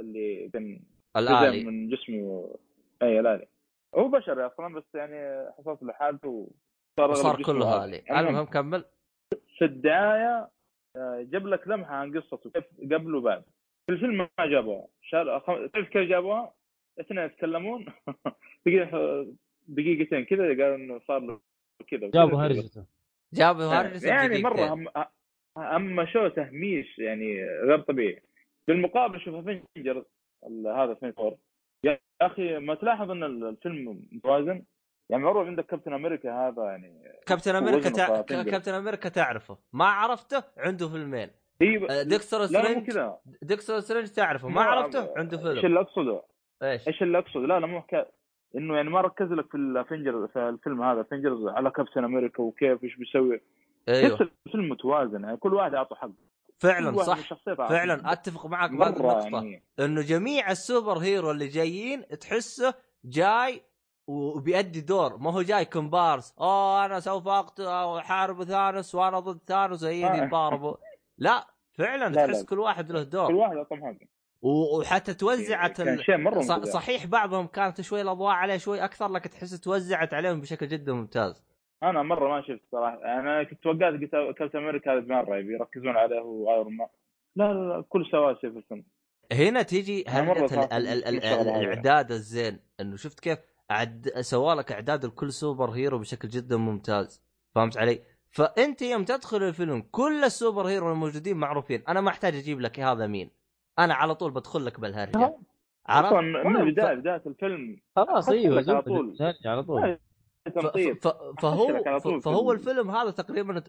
Speaker 2: اللي كان
Speaker 1: الآلي.
Speaker 2: من جسمه. أي الآلي. هو بشري أصلا بس يعني حصلت له حالته صار
Speaker 1: صار كله
Speaker 2: آلي.
Speaker 1: هالي المهم كمل.
Speaker 2: في الدعاية آه، جاب لك لمحة عن قصته كيف قبل وبعد. في الفيلم ما جابوها. شال أخ- تعرف كيف جابوها؟ اثنين يتكلمون. *laughs* دقيقتين كذا قالوا إنه صار له كذا
Speaker 3: جابوا هرجته.
Speaker 1: جابوا هرجة
Speaker 2: يعني
Speaker 1: مرة.
Speaker 2: هم أما شو تهميش يعني غير طبيعي. بالمقابل شوف افنجر هذا فين فور يا أخي ما تلاحظ إن الفيلم متوازن؟ يعني معروف عندك كابتن أمريكا هذا يعني
Speaker 1: كابتن
Speaker 2: أمريكا
Speaker 1: تع... كابتن أمريكا تعرفه. ما عرفته عنده فيلمين.
Speaker 2: هي
Speaker 1: آه، ديكستر سترينج ديكستر سترينج تعرفه. ما عرفته عنده
Speaker 2: إيش
Speaker 1: فيلم.
Speaker 2: اللي أقصده؟
Speaker 1: إيش؟
Speaker 2: إيش اللي أقصده؟ لا لا مو حكايه إنه يعني ما ركز لك في ال Avengers في الفيلم هذا Avengers على كابتن أمريكا وكيف إيش بيسوي.
Speaker 1: أيوه.
Speaker 2: تحس الفيلم متوازن يعني كل واحد اعطى حقه.
Speaker 1: فعلا
Speaker 2: كل
Speaker 1: صح. فعلا. أتفق معك بهذه النقطة.
Speaker 2: يعني.
Speaker 1: إنه جميع ال super hero اللي جايين تحسه جاي وبيأدي دور. ما هو جاي كومبارس أوه أنا سوف أقتل أو احارب ثانوس وأنا ضد ثانوس هيني
Speaker 2: آه.
Speaker 1: يتضاربوا لا فعلا
Speaker 2: لا،
Speaker 1: تحس
Speaker 2: لا.
Speaker 1: كل واحد له
Speaker 2: كل
Speaker 1: دور
Speaker 2: واحد أعطى حقه
Speaker 1: وحتى توزعت
Speaker 2: كان. شيء
Speaker 1: مرة
Speaker 2: ممتاز.
Speaker 1: صحيح بعضهم كانت شوي الأضواء عليه شوي أكثر لكن تحس توزعت عليهم بشكل جدا ممتاز
Speaker 2: أنا مرة ما شفت صراحة أنا كنت توقعت قلت كابتن أمريكا هذا مره يركزون عليه وآيرون مان لا لا لا كل سواسي في الفيلم
Speaker 1: هنا تيجي هرجة. الإعداد الزين إنه شفت كيف عد... سوالك إعداد لكل super hero بشكل جدا ممتاز فهمت علي؟ فأنت يوم تدخل الفيلم كل ال super hero الموجودين معروفين أنا ما أحتاج أجيب لك هذا مين أنا على طول بدخل لك
Speaker 2: بالهرجة.
Speaker 1: عرفت؟
Speaker 2: من البدايه بداية الفيلم.
Speaker 3: خلاص
Speaker 2: أيوه على طول.
Speaker 3: على طول.
Speaker 1: ف... فهو فهو
Speaker 2: في-
Speaker 1: الفيلم. هذا تقريبا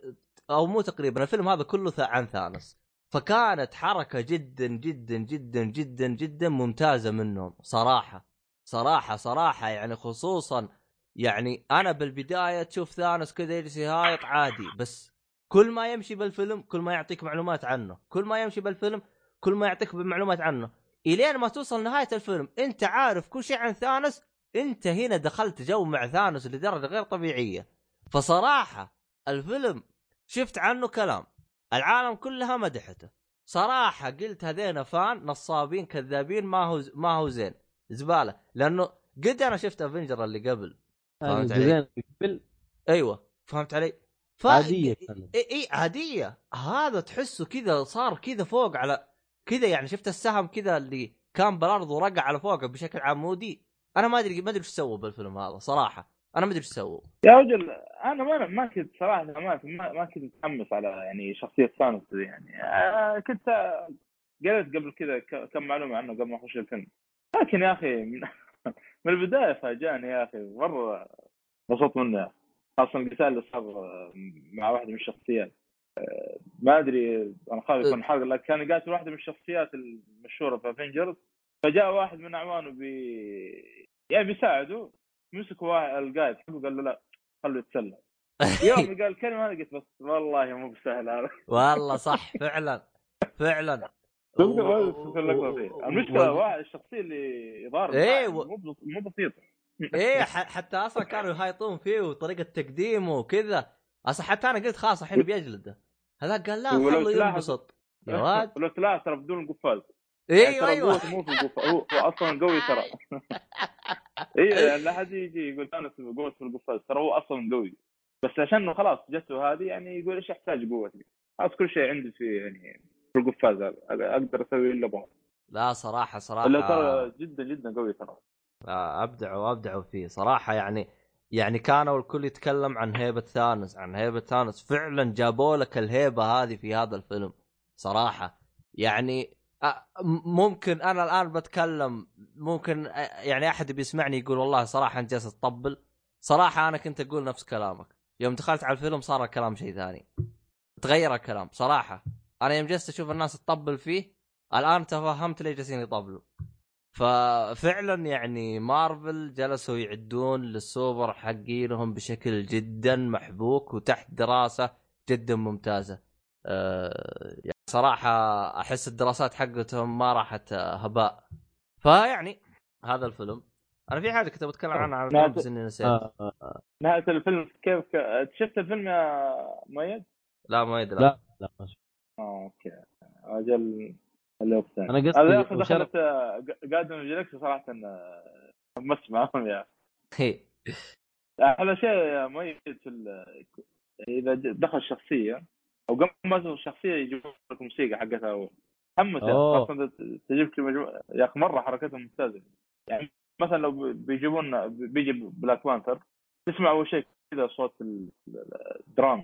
Speaker 1: أو مو تقريبا الفيلم هذا كله عن ثانوس. فكانت حركة جدا جدا جدا جدا جدا ممتازة منهم صراحة. صراحة صراحة يعني خصوصا يعني أنا بالبداية تشوف ثانوس كذا يجلس يهايط عادي بس كل ما يمشي بالفيلم كل ما يعطيك معلومات عنه كل ما يمشي بالفيلم كل ما يعطيك معلومات عنه. إلين ما توصل نهاية الفيلم أنت عارف كل شيء عن ثانوس أنت هنا دخلت جو مع ثانوس لدرجة غير طبيعية. فصراحة الفيلم شفت عنه كلام. العالم كلها مدحته. صراحة قلت هذين فان نصابين كذابين ما هو ما هو زين. زبالة. لأنه قد أنا شفت افنجر اللي قبل. فهمت علي؟
Speaker 3: الجزئين قبل.
Speaker 1: أيوه. فهمت علي؟ ف... إي إي عادية. هذا تحسه كذا صار كذا فوق على كذا يعني شفت السهم كذا اللي كان بالأرض ورقع على فوقه بشكل عمودي. أنا ما أدري ما أدري إيش سووا بالفيلم هذا صراحة. أنا ما أدري إيش سووا.
Speaker 2: يا رجل أنا ما ما كنت صراحة ما ما, كنت متحمس على يعني شخصية ثانوس يعني. آه، كنت قريت قبل كذا كم معلومة عنه قبل ما أخش الفيلم. لكن يا أخي من, *laughs* من البداية فاجأني يا أخي مرة انبسطت منه. خاصة القتال اللي صار مع واحدة من الشخصيات. ما أدري أنا خايف يكون حرق لكن كان قاتل واحدة من الشخصيات المشهورة في افنجرز فجاء واحد من أعوانه بي يعني بيساعده مسك واحد القائد حقه قال له لا خليه يتسلى. يوم *laughs* قال الكلمة هذه قلت بس والله مو بسهل هذا.
Speaker 1: والله صح *laughs* فعلا فعلا.
Speaker 2: المشكلة واحد الشخصية اللي يضارب
Speaker 1: إيه، و-
Speaker 2: مو بس- مو
Speaker 1: بسيطة. إيه *laughs* حتى أصلا كانوا يهايطون فيه وطريقة تقديمه وكذا. أصلا حتى أنا قلت خلاص الحين بيجلده. هذاك قال لا
Speaker 2: تلاحظ-
Speaker 1: ينبسط. يا واد.
Speaker 2: ولو تلاحظ ترى بدون القفاز. يعني أيوه
Speaker 1: أيوه.
Speaker 2: قوته مو في القفاز هو, هو أصلا قوي ترى. *laughs* أيوه يعني لا حد يجي يقول أنا قوة في القفاز. ترى هو أصلا قوي. بس عشان خلاص جته هذه يعني يقول إيش احتاج قوتي خلاص كل شيء عندي في يعني في القفاز. هذا أقدر أسوي اللي أبغاه.
Speaker 1: لا صراحة
Speaker 2: صراحة. ترى جدا جدا قوي ترى.
Speaker 1: آه، أبدعوا أبدعوا فيه. صراحة يعني يعني كانوا الكل يتكلم عن هيبة ثانوس عن هيبة ثانوس. فعلا جابوا لك الهيبة هذه في هذا الفيلم صراحة. يعني ممكن أنا الآن بتكلم ممكن يعني أحد بيسمعني يقول والله صراحة أنت جالس تطبل. صراحة أنا كنت أقول نفس كلامك. يوم دخلت على الفيلم صار الكلام شيء ثاني. تغير الكلام صراحة. أنا يوم جلست أشوف الناس تطبل فيه الآن تفهمت ليش جالسين يطبلوا. ففعلا يعني مارفل جلسوا يعدون للسوبر حقينهم بشكل جدا محبوك وتحت دراسة جدا ممتازة. أه يعني صراحة أحس الدراسات حقتهم ما راحت آه، هباء. فيعني هذا الفيلم أنا في حاجة كنت بتكلم عنها على
Speaker 2: لا،
Speaker 1: الفيلم بس إني نسيت.
Speaker 3: آه آه آه.
Speaker 2: نهاية الفيلم كيف ك... شفت الفيلم يا مؤيد؟
Speaker 1: لا ما يدري
Speaker 3: لا لا ما شفت.
Speaker 2: آه أوكي أجل الوقت
Speaker 3: أنا قصدي
Speaker 2: هذا أخي
Speaker 3: وشرف-
Speaker 2: دخلت قادم جالكسي صراحة مس معاهم يا أخي. أحلى شيء يا مؤيد في ال... إذا دخل شخصيه أو قبل ما تدخل الشخصية يجيبون لك موسيقى حقتها اول حمس يا
Speaker 3: أوه.
Speaker 2: أخي. خاصه تجيب لك مجموعة- يا أخي مرة حركتهم ممتازة. يعني مثلا لو بيجيبون بيجي Black Panther تسمع أول شيء كذا صوت ال- ال- ال drum.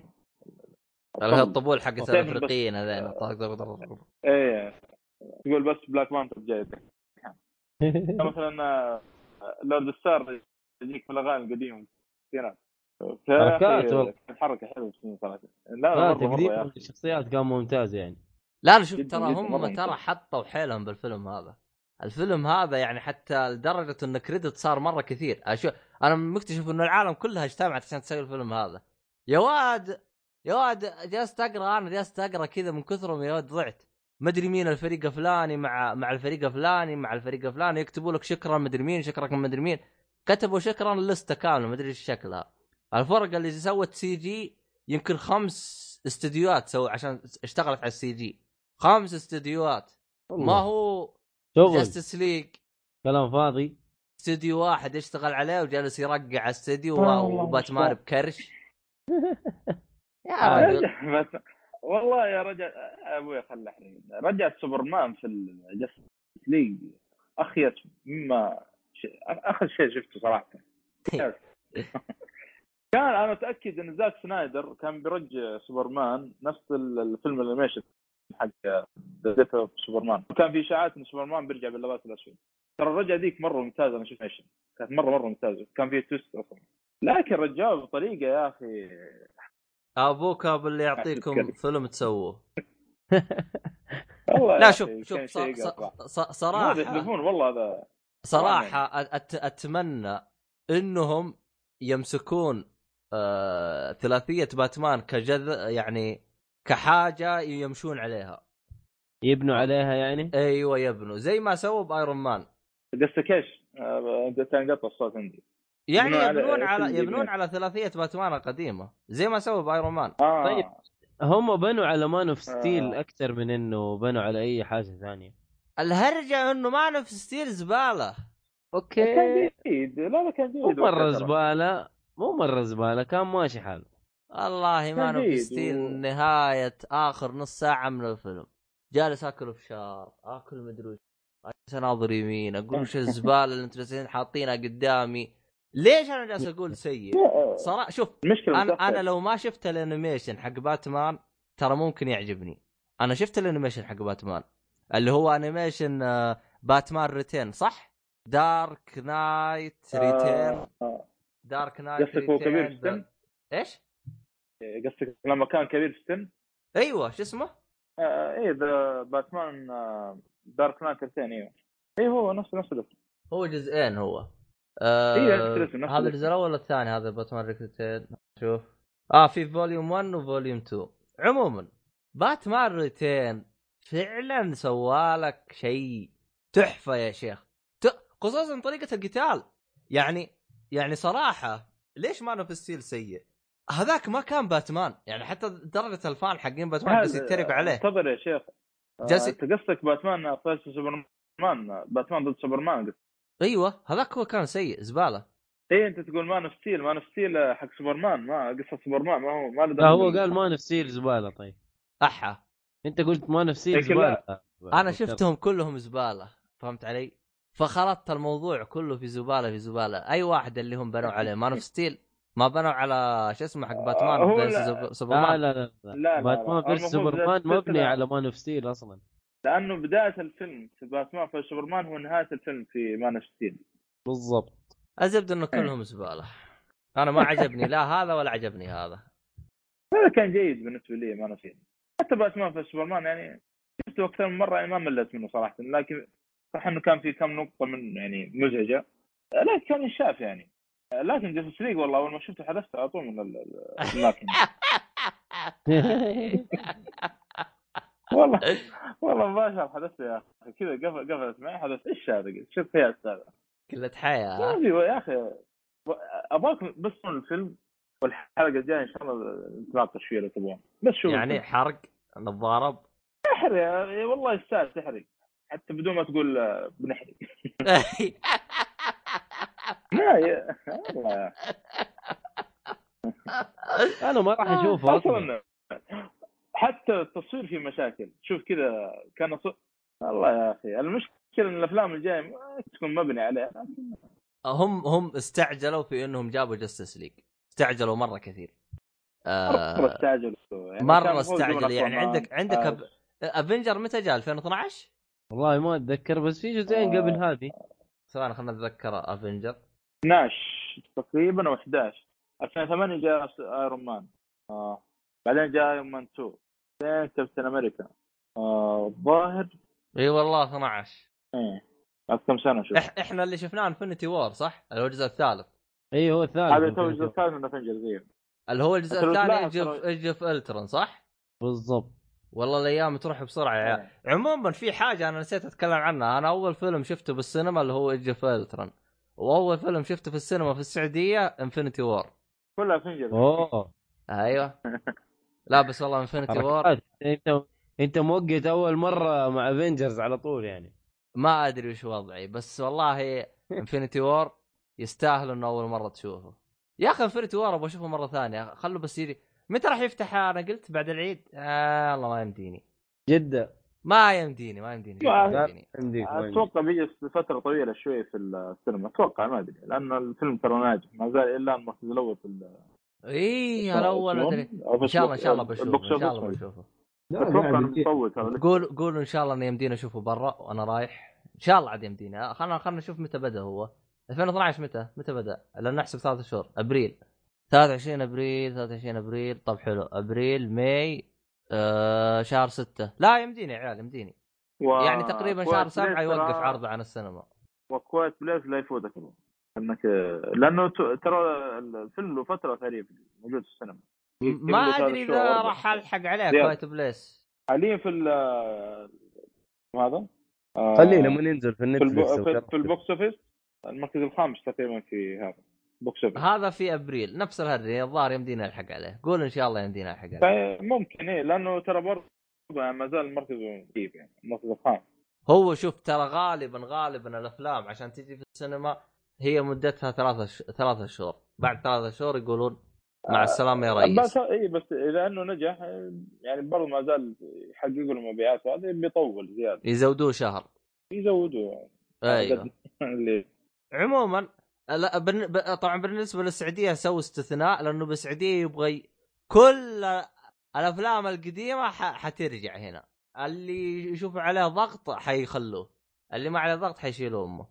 Speaker 1: اللي هي الطبول حقت الأفريقيين هذين
Speaker 2: إيه. تقول بس Black Panther جاي. *laughs* مثلا آه، Lord Star يجيك في الأغاني القديمة الستينات
Speaker 3: حركات والله.
Speaker 2: حركه حلوة في صراحة. لا
Speaker 3: لا
Speaker 2: مرة
Speaker 3: تقديم الشخصيات كان ممتاز يعني.
Speaker 1: لا أنا شوف ترى هم ترى. حطوا حيلهم بالفيلم هذا. الفيلم هذا يعني حتى لدرجة إن credit صار مرة كثير. أشوف أنا مكتشف انه العالم كلها اجتمعت عشان تسوي الفيلم هذا. يا واد يا واد جالس أقرأ أنا جالس أقرأ كذا من كثرهم يا واد ضعت. ما أدري مين الفريق الفلاني مع مع الفريق الفلاني مع الفريق الفلاني يكتبوا لك شكرا مدري مين شكرا مدري مين. كتبوا شكرا لستة كاملة ما أدري إيش شكلها. الفرق اللي سوت CG يمكن خمس استديوهات سووا عشان اشتغلت على ال CG. خمس استديوهات. ما هو جاستس ليج
Speaker 3: كلام فاضي.
Speaker 1: استوديو واحد يشتغل عليه وجالس يرقع استوديو
Speaker 2: والله
Speaker 1: وباتمان بكرش. *laughs* يا رجل
Speaker 2: والله يا رجل أبوي خلى حريم رجعت سوبرمان في الجاستس ليج. اخيس مما ش... آخر شيء شفته صراحة. *laughs* *laughs* كان أنا متاكد إن زاك سنايدر كان بيرجع سوبرمان نفس ال- الفيلم الأنيميشن حق Death of Superman كان في إشاعات إن سوبرمان بيرجع باللباس الأسود. ترى الرجعة ذيك مرة ممتازة أنا شفت animation كانت مره مرة ممتازة. كان فيها twist أصلا. لكن رجعوه بطريقة يا أخي
Speaker 1: أبوك ابو اللي يعطيكم. فيلم تسووه.
Speaker 2: والله
Speaker 1: لا شوف شوف صراحة
Speaker 2: يحذفون والله هذا
Speaker 1: صراحة أت أتمنى إنهم يمسكون آه ثلاثية باتمان كجزء يعني كحاجة يمشون عليها.
Speaker 3: يبنوا عليها يعني؟
Speaker 1: أيوه يبنوا. زي ما سووا بأيرون مان.
Speaker 2: قصدك إيش؟ آه، كان قطع الصوت عندي.
Speaker 1: يعني
Speaker 2: يبنون على-
Speaker 1: يبنون على ثلاثية باتمان القديمة زي ما سووا بأيرون مان.
Speaker 2: آه.
Speaker 3: طيب. هم بنوا على Man of Steel
Speaker 2: آه.
Speaker 3: أكثر من إنه بنوا على أي حاجة ثانية.
Speaker 1: الهرجة إنه Man of Steel زبالة.
Speaker 2: كان جيد لا لا كان جيد
Speaker 3: مو
Speaker 2: مرة.
Speaker 3: زبالة مو مرة زبالة كان ماشي حاله.
Speaker 1: والله ما
Speaker 2: كان
Speaker 1: نفس
Speaker 2: جيد
Speaker 1: ستيل
Speaker 2: و-
Speaker 1: نهاية آخر نص ساعة من الفيلم. جالس آكل فشار آكل مدري وش. جالس اناظر يمين أقول وش *laughs* الزبالة اللي أنتم جالسين حاطينها قدامي؟ ليش أنا جالس أقول سيء؟ صراحة شوف المشكلة
Speaker 2: أنا.
Speaker 1: أنا لو ما شفت الأنيميشن حق باتمان ترى ممكن يعجبني. أنا شفت الأنيميشن حق باتمان اللي هو أنيميشن آه، باتمان ريتين صح؟ Dark Knight Returns.
Speaker 2: آه، آه.
Speaker 1: دارك نايت
Speaker 2: قصدك هو كبير في السن؟
Speaker 1: إيش؟
Speaker 2: قصدك لما كان كبير في السن
Speaker 1: أيوه شو اسمه؟
Speaker 2: آه إيه ذا باتمان آه Dark Knight الثاني إيوه. إيه هو نفس نفس
Speaker 1: هو جزئين هو. آه
Speaker 2: إيه، الاسم، نفس
Speaker 1: هذا. الجزء الأول والثاني هذا Batman Returns شوف. آه في volume 1 و volume 2 عموما Batman Returns فعلا سوالك شيء تحفة يا شيخ. خصوصا طريقة القتال. يعني يعني صراحة ليش Man of Steel سيء؟ هذاك ما كان باتمان يعني حتى درجة ال fan حقين باتمان بس يتريقوا عليه.
Speaker 2: انتظر يا شيخ.
Speaker 1: جالس-
Speaker 2: آه، أنت قصدك Batman vs Superman باتمان ضد سوبرمان قصدك
Speaker 1: أيوه هذاك هو كان سيء زبالة.
Speaker 2: إيه أنت تقول Man of Steel Man of Steel حق سوبرمان ما قصة سوبرمان ما هو ما له
Speaker 3: لا هو قال ما نفسير زبالة طيب.
Speaker 1: أحا.
Speaker 3: أنت قلت ما نفسير
Speaker 2: لكن
Speaker 3: زبالة.
Speaker 1: أنا شفتهم كلهم زبالة فهمت علي؟ فخلطت الموضوع كله في زبالة في زبالة. أي واحد اللي هم بنوا عليه Man of Steel ما بنوا على شو اسمه حق باتمان
Speaker 2: هو
Speaker 1: versus
Speaker 2: لا.
Speaker 1: سوب-
Speaker 3: لا
Speaker 1: سوبرمان.
Speaker 3: لا لا,
Speaker 2: لا، لا،
Speaker 3: باتمان
Speaker 2: لا. versus
Speaker 3: سوبرمان مبني على Man of Steel أصلا.
Speaker 2: لأنه بداية الفيلم في باتمان v سوبرمان هو نهاية الفيلم في Man of Steel
Speaker 3: بالضبط.
Speaker 1: الزبده إنه كلهم زبالة. أنا ما عجبني لا هذا ولا عجبني هذا.
Speaker 2: هذا كان جيد بالنسبة لي Man of Steel حتى باتمان v سوبرمان يعني شفته أكثر من مرة يعني ما مليت منه صراحة. لكن صح إنه كان في كم نقطة من يعني مزعجة. لكن كان ينشاف يعني. لكن Justice League والله أول ما شفته حذفته على طول من ال- ال- الماكينه *laughs* والله. والله مباشر حدثت يا أخي. كذا قفل قفلت معي حدثت. إيش هذا قلت شوف يا أستاذ؟
Speaker 1: قلة حياة.
Speaker 2: ما؟ في يا أخي. أبغاك بس من الفيلم والحلقة الجاية إن شاء الله نتناقش فيها لو تبغون. بس شوف
Speaker 1: يعني حرق؟ نتضارب
Speaker 2: احرق والله يستاهل تحرق. حتى بدون ما تقول آه، بنحرق. *laughs* لا يا والله.
Speaker 3: أنا ما راح أشوفه أصلا.
Speaker 2: أصلا حتى التصوير فيه مشاكل. شوف كذا كان ص... الله يا أخي. المشكلة إن الأفلام الجاية ما تكون مبني عليها.
Speaker 1: هم هم استعجلوا في إنهم جابوا Justice League استعجلوا مرة كثير.
Speaker 2: مرة
Speaker 1: آه
Speaker 2: استعجلوا. يعني مرة
Speaker 1: استعجلوا. يعني عندك
Speaker 2: Man.
Speaker 1: عندك
Speaker 2: آه،
Speaker 1: أب... Avenger متى جاء؟ 2012
Speaker 3: والله ما أتذكر بس في جزئين
Speaker 2: آه.
Speaker 3: قبل هذه.
Speaker 1: ثواني خلينا نتذكر Avenger
Speaker 2: 12 تقريبا أو 11 2008 جاء Iron Man آه. بعدين جاء Iron Man 2 بعدين Captain America. آه، الظاهر
Speaker 1: إي والله 12
Speaker 2: إيه بعد كم سنة شوف.
Speaker 1: إح... إحنا اللي شفناه Infinity War صح؟ اللي هو الجزء الثالث.
Speaker 3: إي هو الثالث.
Speaker 2: هذا تو الجزء الثالث من Avenger زي
Speaker 1: اللي هو الجزء الثاني of
Speaker 2: Ultr-
Speaker 1: Age of Ultron صح؟
Speaker 3: بالضبط.
Speaker 1: والله الأيام تروح بسرعة يا عيال. عموما في حاجة أنا نسيت أتكلم عنها. أنا أول فيلم شفته بالسينما اللي هو Age of Ultron وأول فيلم شفته في السينما في السعودية Infinity War
Speaker 2: كلها Avenger
Speaker 3: أوه.
Speaker 1: أيوه. *laughs* لا بس والله Infinity War
Speaker 3: حركات انت انت موقت اول مرة مع Avengers على طول يعني.
Speaker 1: ما أدري وش وضعي بس والله Infinity War يستاهل إنه أول مرة تشوفه. يا أخي Infinity War أبغى أشوفه مرة ثانية. خلوا بس يجي. متى راح يفتح؟ أنا قلت بعد العيد. آه الله ما يمديني.
Speaker 3: جدة.
Speaker 1: ما يمديني ما يمديني؟
Speaker 2: أتوقع بيجي فترة طويلة شوي في السينما. أتوقع ما أدري لأن الفيلم ترى ناجح. ما زال إلا المركز الأول في
Speaker 1: اي الأول أدري.
Speaker 2: أو في
Speaker 1: إن شاء الله إن شاء الله بشوفه إن شاء الله. بشوفه.
Speaker 3: أتوقع
Speaker 2: انه ترى
Speaker 1: قول قولوا إن شاء الله انه يمدينا أشوفه برا وأنا رايح. إن شاء الله عاد يمدينا خلنا خلنا نشوف متى بدأ هو. 2012 متى؟ متى بدأ؟ لأن نحسب ثلاث شهور. أبريل. 23 أبريل 23 أبريل. طب حلو. أبريل May آه شهر ستة. لا يمديني يا عيال يمديني.
Speaker 2: و...
Speaker 1: يعني تقريبا شهر سبعة
Speaker 2: بليس
Speaker 1: يوقف
Speaker 2: ترى-
Speaker 1: عرضه عن السينما.
Speaker 2: وكويت بليس لا يفوتك. إنك لأنه ت- ترى الفيلم له فترة ثريه موجود في السينما.
Speaker 1: ما أدري
Speaker 2: إذا.
Speaker 1: راح ألحق عليه. كويت بليس.
Speaker 2: حاليا في ال هذا آه،
Speaker 3: خليه لما ينزل في
Speaker 2: في, البو...
Speaker 3: النتفلكس
Speaker 2: في,
Speaker 3: وكذا.
Speaker 2: في البوكس أوفيس؟ المركز الخامس تقريبا في هذا بوكس أوفيس.
Speaker 1: هذا في أبريل نفس الهري الظاهر يمدينا نلحق عليه. قول إن شاء الله يمدينا نلحق عليه.
Speaker 2: طيب، ممكن إيه لأنه ترى برضه ما زال المركز يعني المركز الخامس.
Speaker 1: هو شوف ترى غالبا غالبا الأفلام عشان تجي في السينما هي مدتها ثلاثة ش... ثلاثة شهور. بعد ثلاثة شهور يقولون مع السلامة يا ريس.
Speaker 2: بس اي بس اذا انه نجح يعني برضه ما زال يحققوا المبيعات وهذا بيطول زيادة.
Speaker 1: يزودوه شهر.
Speaker 2: يزودوا يعني. أيوه *laughs*
Speaker 1: عموما لا بن... ب... طبعا بالنسبة للسعودية سووا استثناء لأنه بالسعودية يبغى. كل الأفلام القديمة ح... حترجع هنا. اللي يشوفوا عليه ضغط حيخلوه. اللي ما عليه ضغط حيشيلوا أمه.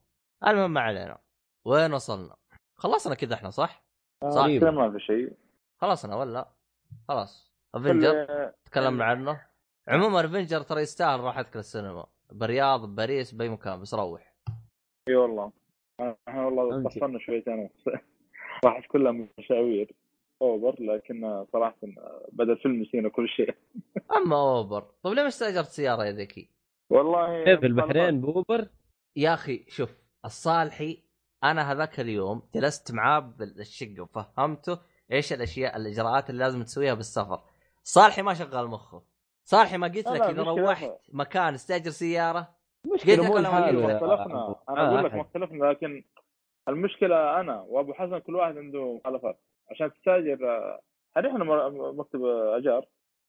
Speaker 1: المهم ما علينا. وين وصلنا؟ خلصنا كذا إحنا صح؟ صح.
Speaker 2: آه كذا ما في شيء.
Speaker 1: خلصنا ولا خلاص. افنجر
Speaker 2: كل-
Speaker 1: تكلمنا عنه. عموما افنجر ترى يستاهل راحتك للسينما برياض بباريس بأي مكان بس روح.
Speaker 2: إي والله. إحنا والله. طفلنا شويتين. *laughs* راحت كلها مشاوير. أوفر لكن صراحة بدأ الفيلم يسينا كل شيء. *laughs*
Speaker 1: أما اوبر طيب ليه ما استأجرت سيارة يا ذكي؟
Speaker 2: والله
Speaker 3: كيف البحرين بوبر
Speaker 1: يا أخي شوف الصالحي أنا هذاك اليوم جلست معاه بالشقه وفهمته إيش الاشياء الإجراءات اللي لازم تسويها بالسفر. صالحي ما شغل مخه. صالحي ما قلت لك إذا
Speaker 2: مشكلة
Speaker 1: روحت مكان استأجر
Speaker 3: سيارة؟
Speaker 1: قلت
Speaker 3: مو
Speaker 2: اختلفنا. أنا أقول لك
Speaker 3: أحد.
Speaker 2: ما اختلفنا لكن المشكلة أنا وأبو حسن كل واحد عنده مخالفات. عشان تستأجر آه، م- مكتب أجار؟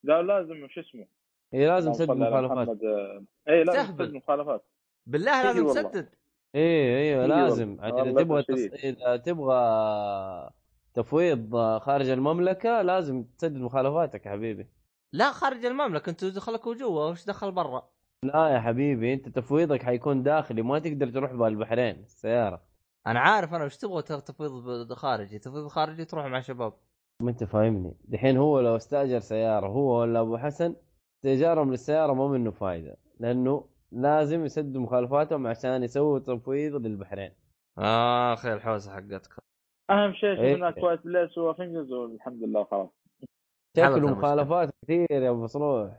Speaker 2: قال لازم شو اسمه؟
Speaker 3: إيه لازم
Speaker 2: اللهم
Speaker 3: تسد
Speaker 2: صل على
Speaker 3: مخالفات.
Speaker 2: آه، اي لازم
Speaker 1: سهبل.
Speaker 2: تسد مخالفات.
Speaker 1: بالله لازم. تسدد.
Speaker 3: إيه أيوه
Speaker 2: إيه
Speaker 3: لازم. عشان
Speaker 2: إذا
Speaker 3: تبغى تص... إذا تبغى تفويض خارج المملكة لازم تسدد مخالفاتك يا حبيبي.
Speaker 1: لا خارج المملكة. أنتوا دخلكوا جوا وش دخل برا؟
Speaker 3: لا يا حبيبي أنت تفويضك حيكون داخلي ما تقدر تروح بالبحرين السيارة.
Speaker 1: أنا عارف أنا وش تبغى تفويض خارجي. تفويض خارجي تروح مع شباب.
Speaker 3: ما أنت فاهمني. دحين هو لو استأجر سيارة هو ولا أبو حسن استئجارهم للسيارة ما منه فايدة لأنه لازم يسدوا مخالفاتهم عشان يسووا تفويض للبحرين
Speaker 1: آه أخي الحوسة حقتك
Speaker 2: أهم شيء
Speaker 3: إيه.
Speaker 2: شفنا كويت بليس وافنجرز والحمد لله خلاص
Speaker 3: شكله. مخالفات كثير يا أبو صلوح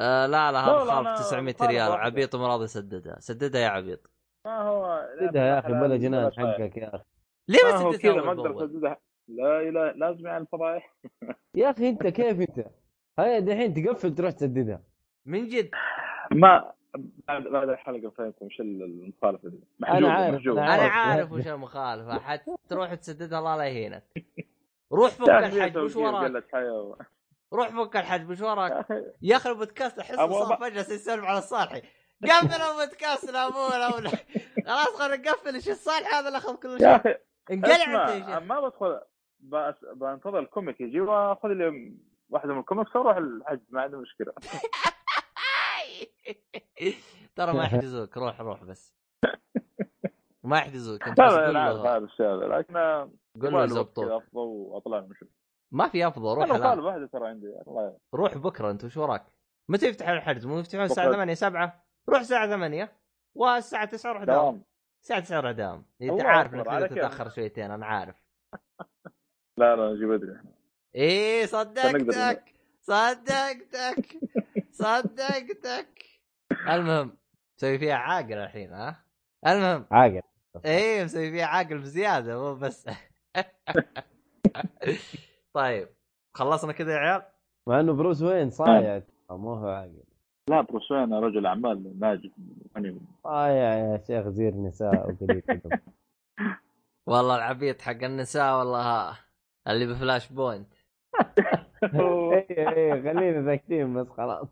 Speaker 1: آه لا لا
Speaker 2: لا
Speaker 1: هذا خالف
Speaker 2: أنا
Speaker 1: 900
Speaker 2: مخالف
Speaker 1: ريال. عبيط وما راضي يسددها سددها يا عبيط
Speaker 2: ما هو
Speaker 3: سدها يا أخي بلا جنان. حقك يا أخي
Speaker 1: ليه
Speaker 2: ما
Speaker 1: ما
Speaker 2: هو
Speaker 1: سددتها
Speaker 2: كذا ما
Speaker 1: أقدر؟
Speaker 2: أسددها لا اله لازم يعني الفضايح
Speaker 3: يا أخي أنت كيف أنت؟ هيا دحين تقفل تروح تسددها
Speaker 1: من جد
Speaker 2: ما بعد بعد الحلقة فهمت وش المخالفة دي. محجوب
Speaker 3: عارف، أنا عارف.
Speaker 1: وش المخالفة. حتروح تسددها الله لا يهينك. روح فك الحجب وش وراك؟ روح فك الحجب وش وراك؟ يا أخي. البودكاست
Speaker 2: أبغى-
Speaker 1: صار فجأة يسولف على الصالحي. قفل البودكاست لا مو لا خلاص خلينا نقفل. إيش الصالح هذا اللي أخذ كل
Speaker 2: يا
Speaker 1: شيء؟
Speaker 2: أخي
Speaker 1: انقلع أنت يا شيخ.
Speaker 2: ما بدخل بس بنتظر الكوميك يجي وأخذ لي واحدة من الكوميكس وأروح الحج ما عندي مشكلة. *laughs* *laughs*
Speaker 1: ترى ما يحجزوك روح روح بس. ما يحجزوك انت
Speaker 2: لا
Speaker 1: بس
Speaker 2: لا عارف الشيء لكن
Speaker 1: قول له يزبطوك
Speaker 2: أفضل وأطلع
Speaker 1: ما في أفضل روح أنا
Speaker 2: مخالف واحدة ترى عندي الله يعين.
Speaker 1: روح بكرة أنت وش وراك؟ متى يفتح الحجز؟ مو يفتحون الساعة
Speaker 2: بكرة.
Speaker 1: 8 7 روح الساعة 8 والساعة 9 روح دوام الساعة 9 روح دوام انت
Speaker 2: الله
Speaker 1: عارف
Speaker 2: إنك.
Speaker 1: تتأخر شويتين أنا عارف.
Speaker 2: لا لا نجي بدري إيه.
Speaker 1: صدقتك. صدقتك. صدقتك. المهم مسوي فيها عاقل الحين ها؟ المهم
Speaker 3: عاقل.
Speaker 1: إيه مسوي فيها عاقل بزيادة مو بس. *laughs* طيب خلصنا كذا يا عيال؟
Speaker 3: مع إنه بروس وين؟ صايع مو هو عاقل.
Speaker 2: لا بروس وين؟ رجل أعمال ناجح. يعني
Speaker 3: صايع يا شيخ زير نساء
Speaker 1: والله العبيط حق النساء والله ها اللي ب Flashpoint. *laughs* *laughs*
Speaker 3: إيه إيه خلينا ساكتين بس خلاص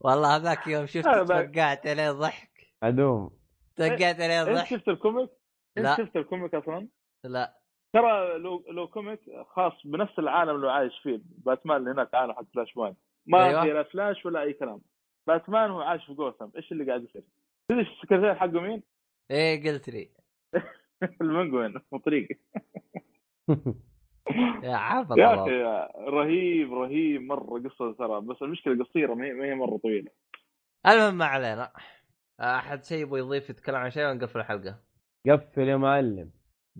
Speaker 1: والله هذاك يوم شفت
Speaker 2: هذا بعد-
Speaker 1: توقعت عليه ضحك
Speaker 3: عدوم
Speaker 1: توقعت عليه
Speaker 2: إنت
Speaker 1: ضحك
Speaker 2: شفت الكوميك؟
Speaker 1: لا.
Speaker 2: انت شفت الكوميك أصلا؟
Speaker 1: لا
Speaker 2: ترى لو لو كوميك خاص بنفس العالم اللي عايش فيه باتمان اللي هناك عالم حق فلاش بوينت ما
Speaker 1: أيوة.
Speaker 2: في لا فلاش ولا أي كلام باتمان هو عايش في جوثم إيش اللي قاعد يصير؟ تدري السكرتير حقه مين؟
Speaker 1: إيه قلت لي *laughs*
Speaker 2: المنجوين مطريق *laughs*
Speaker 1: يا حافظ
Speaker 2: يا
Speaker 1: الله
Speaker 2: أخي رهيب رهيب مرة قصة ترى بس المشكلة قصيرة ما هي ما هي مرة طويلة.
Speaker 1: المهم ما علينا. أحد شيء يبغى يضيف يتكلم عن شيء ونقفل الحلقة؟
Speaker 3: قفل يا معلم.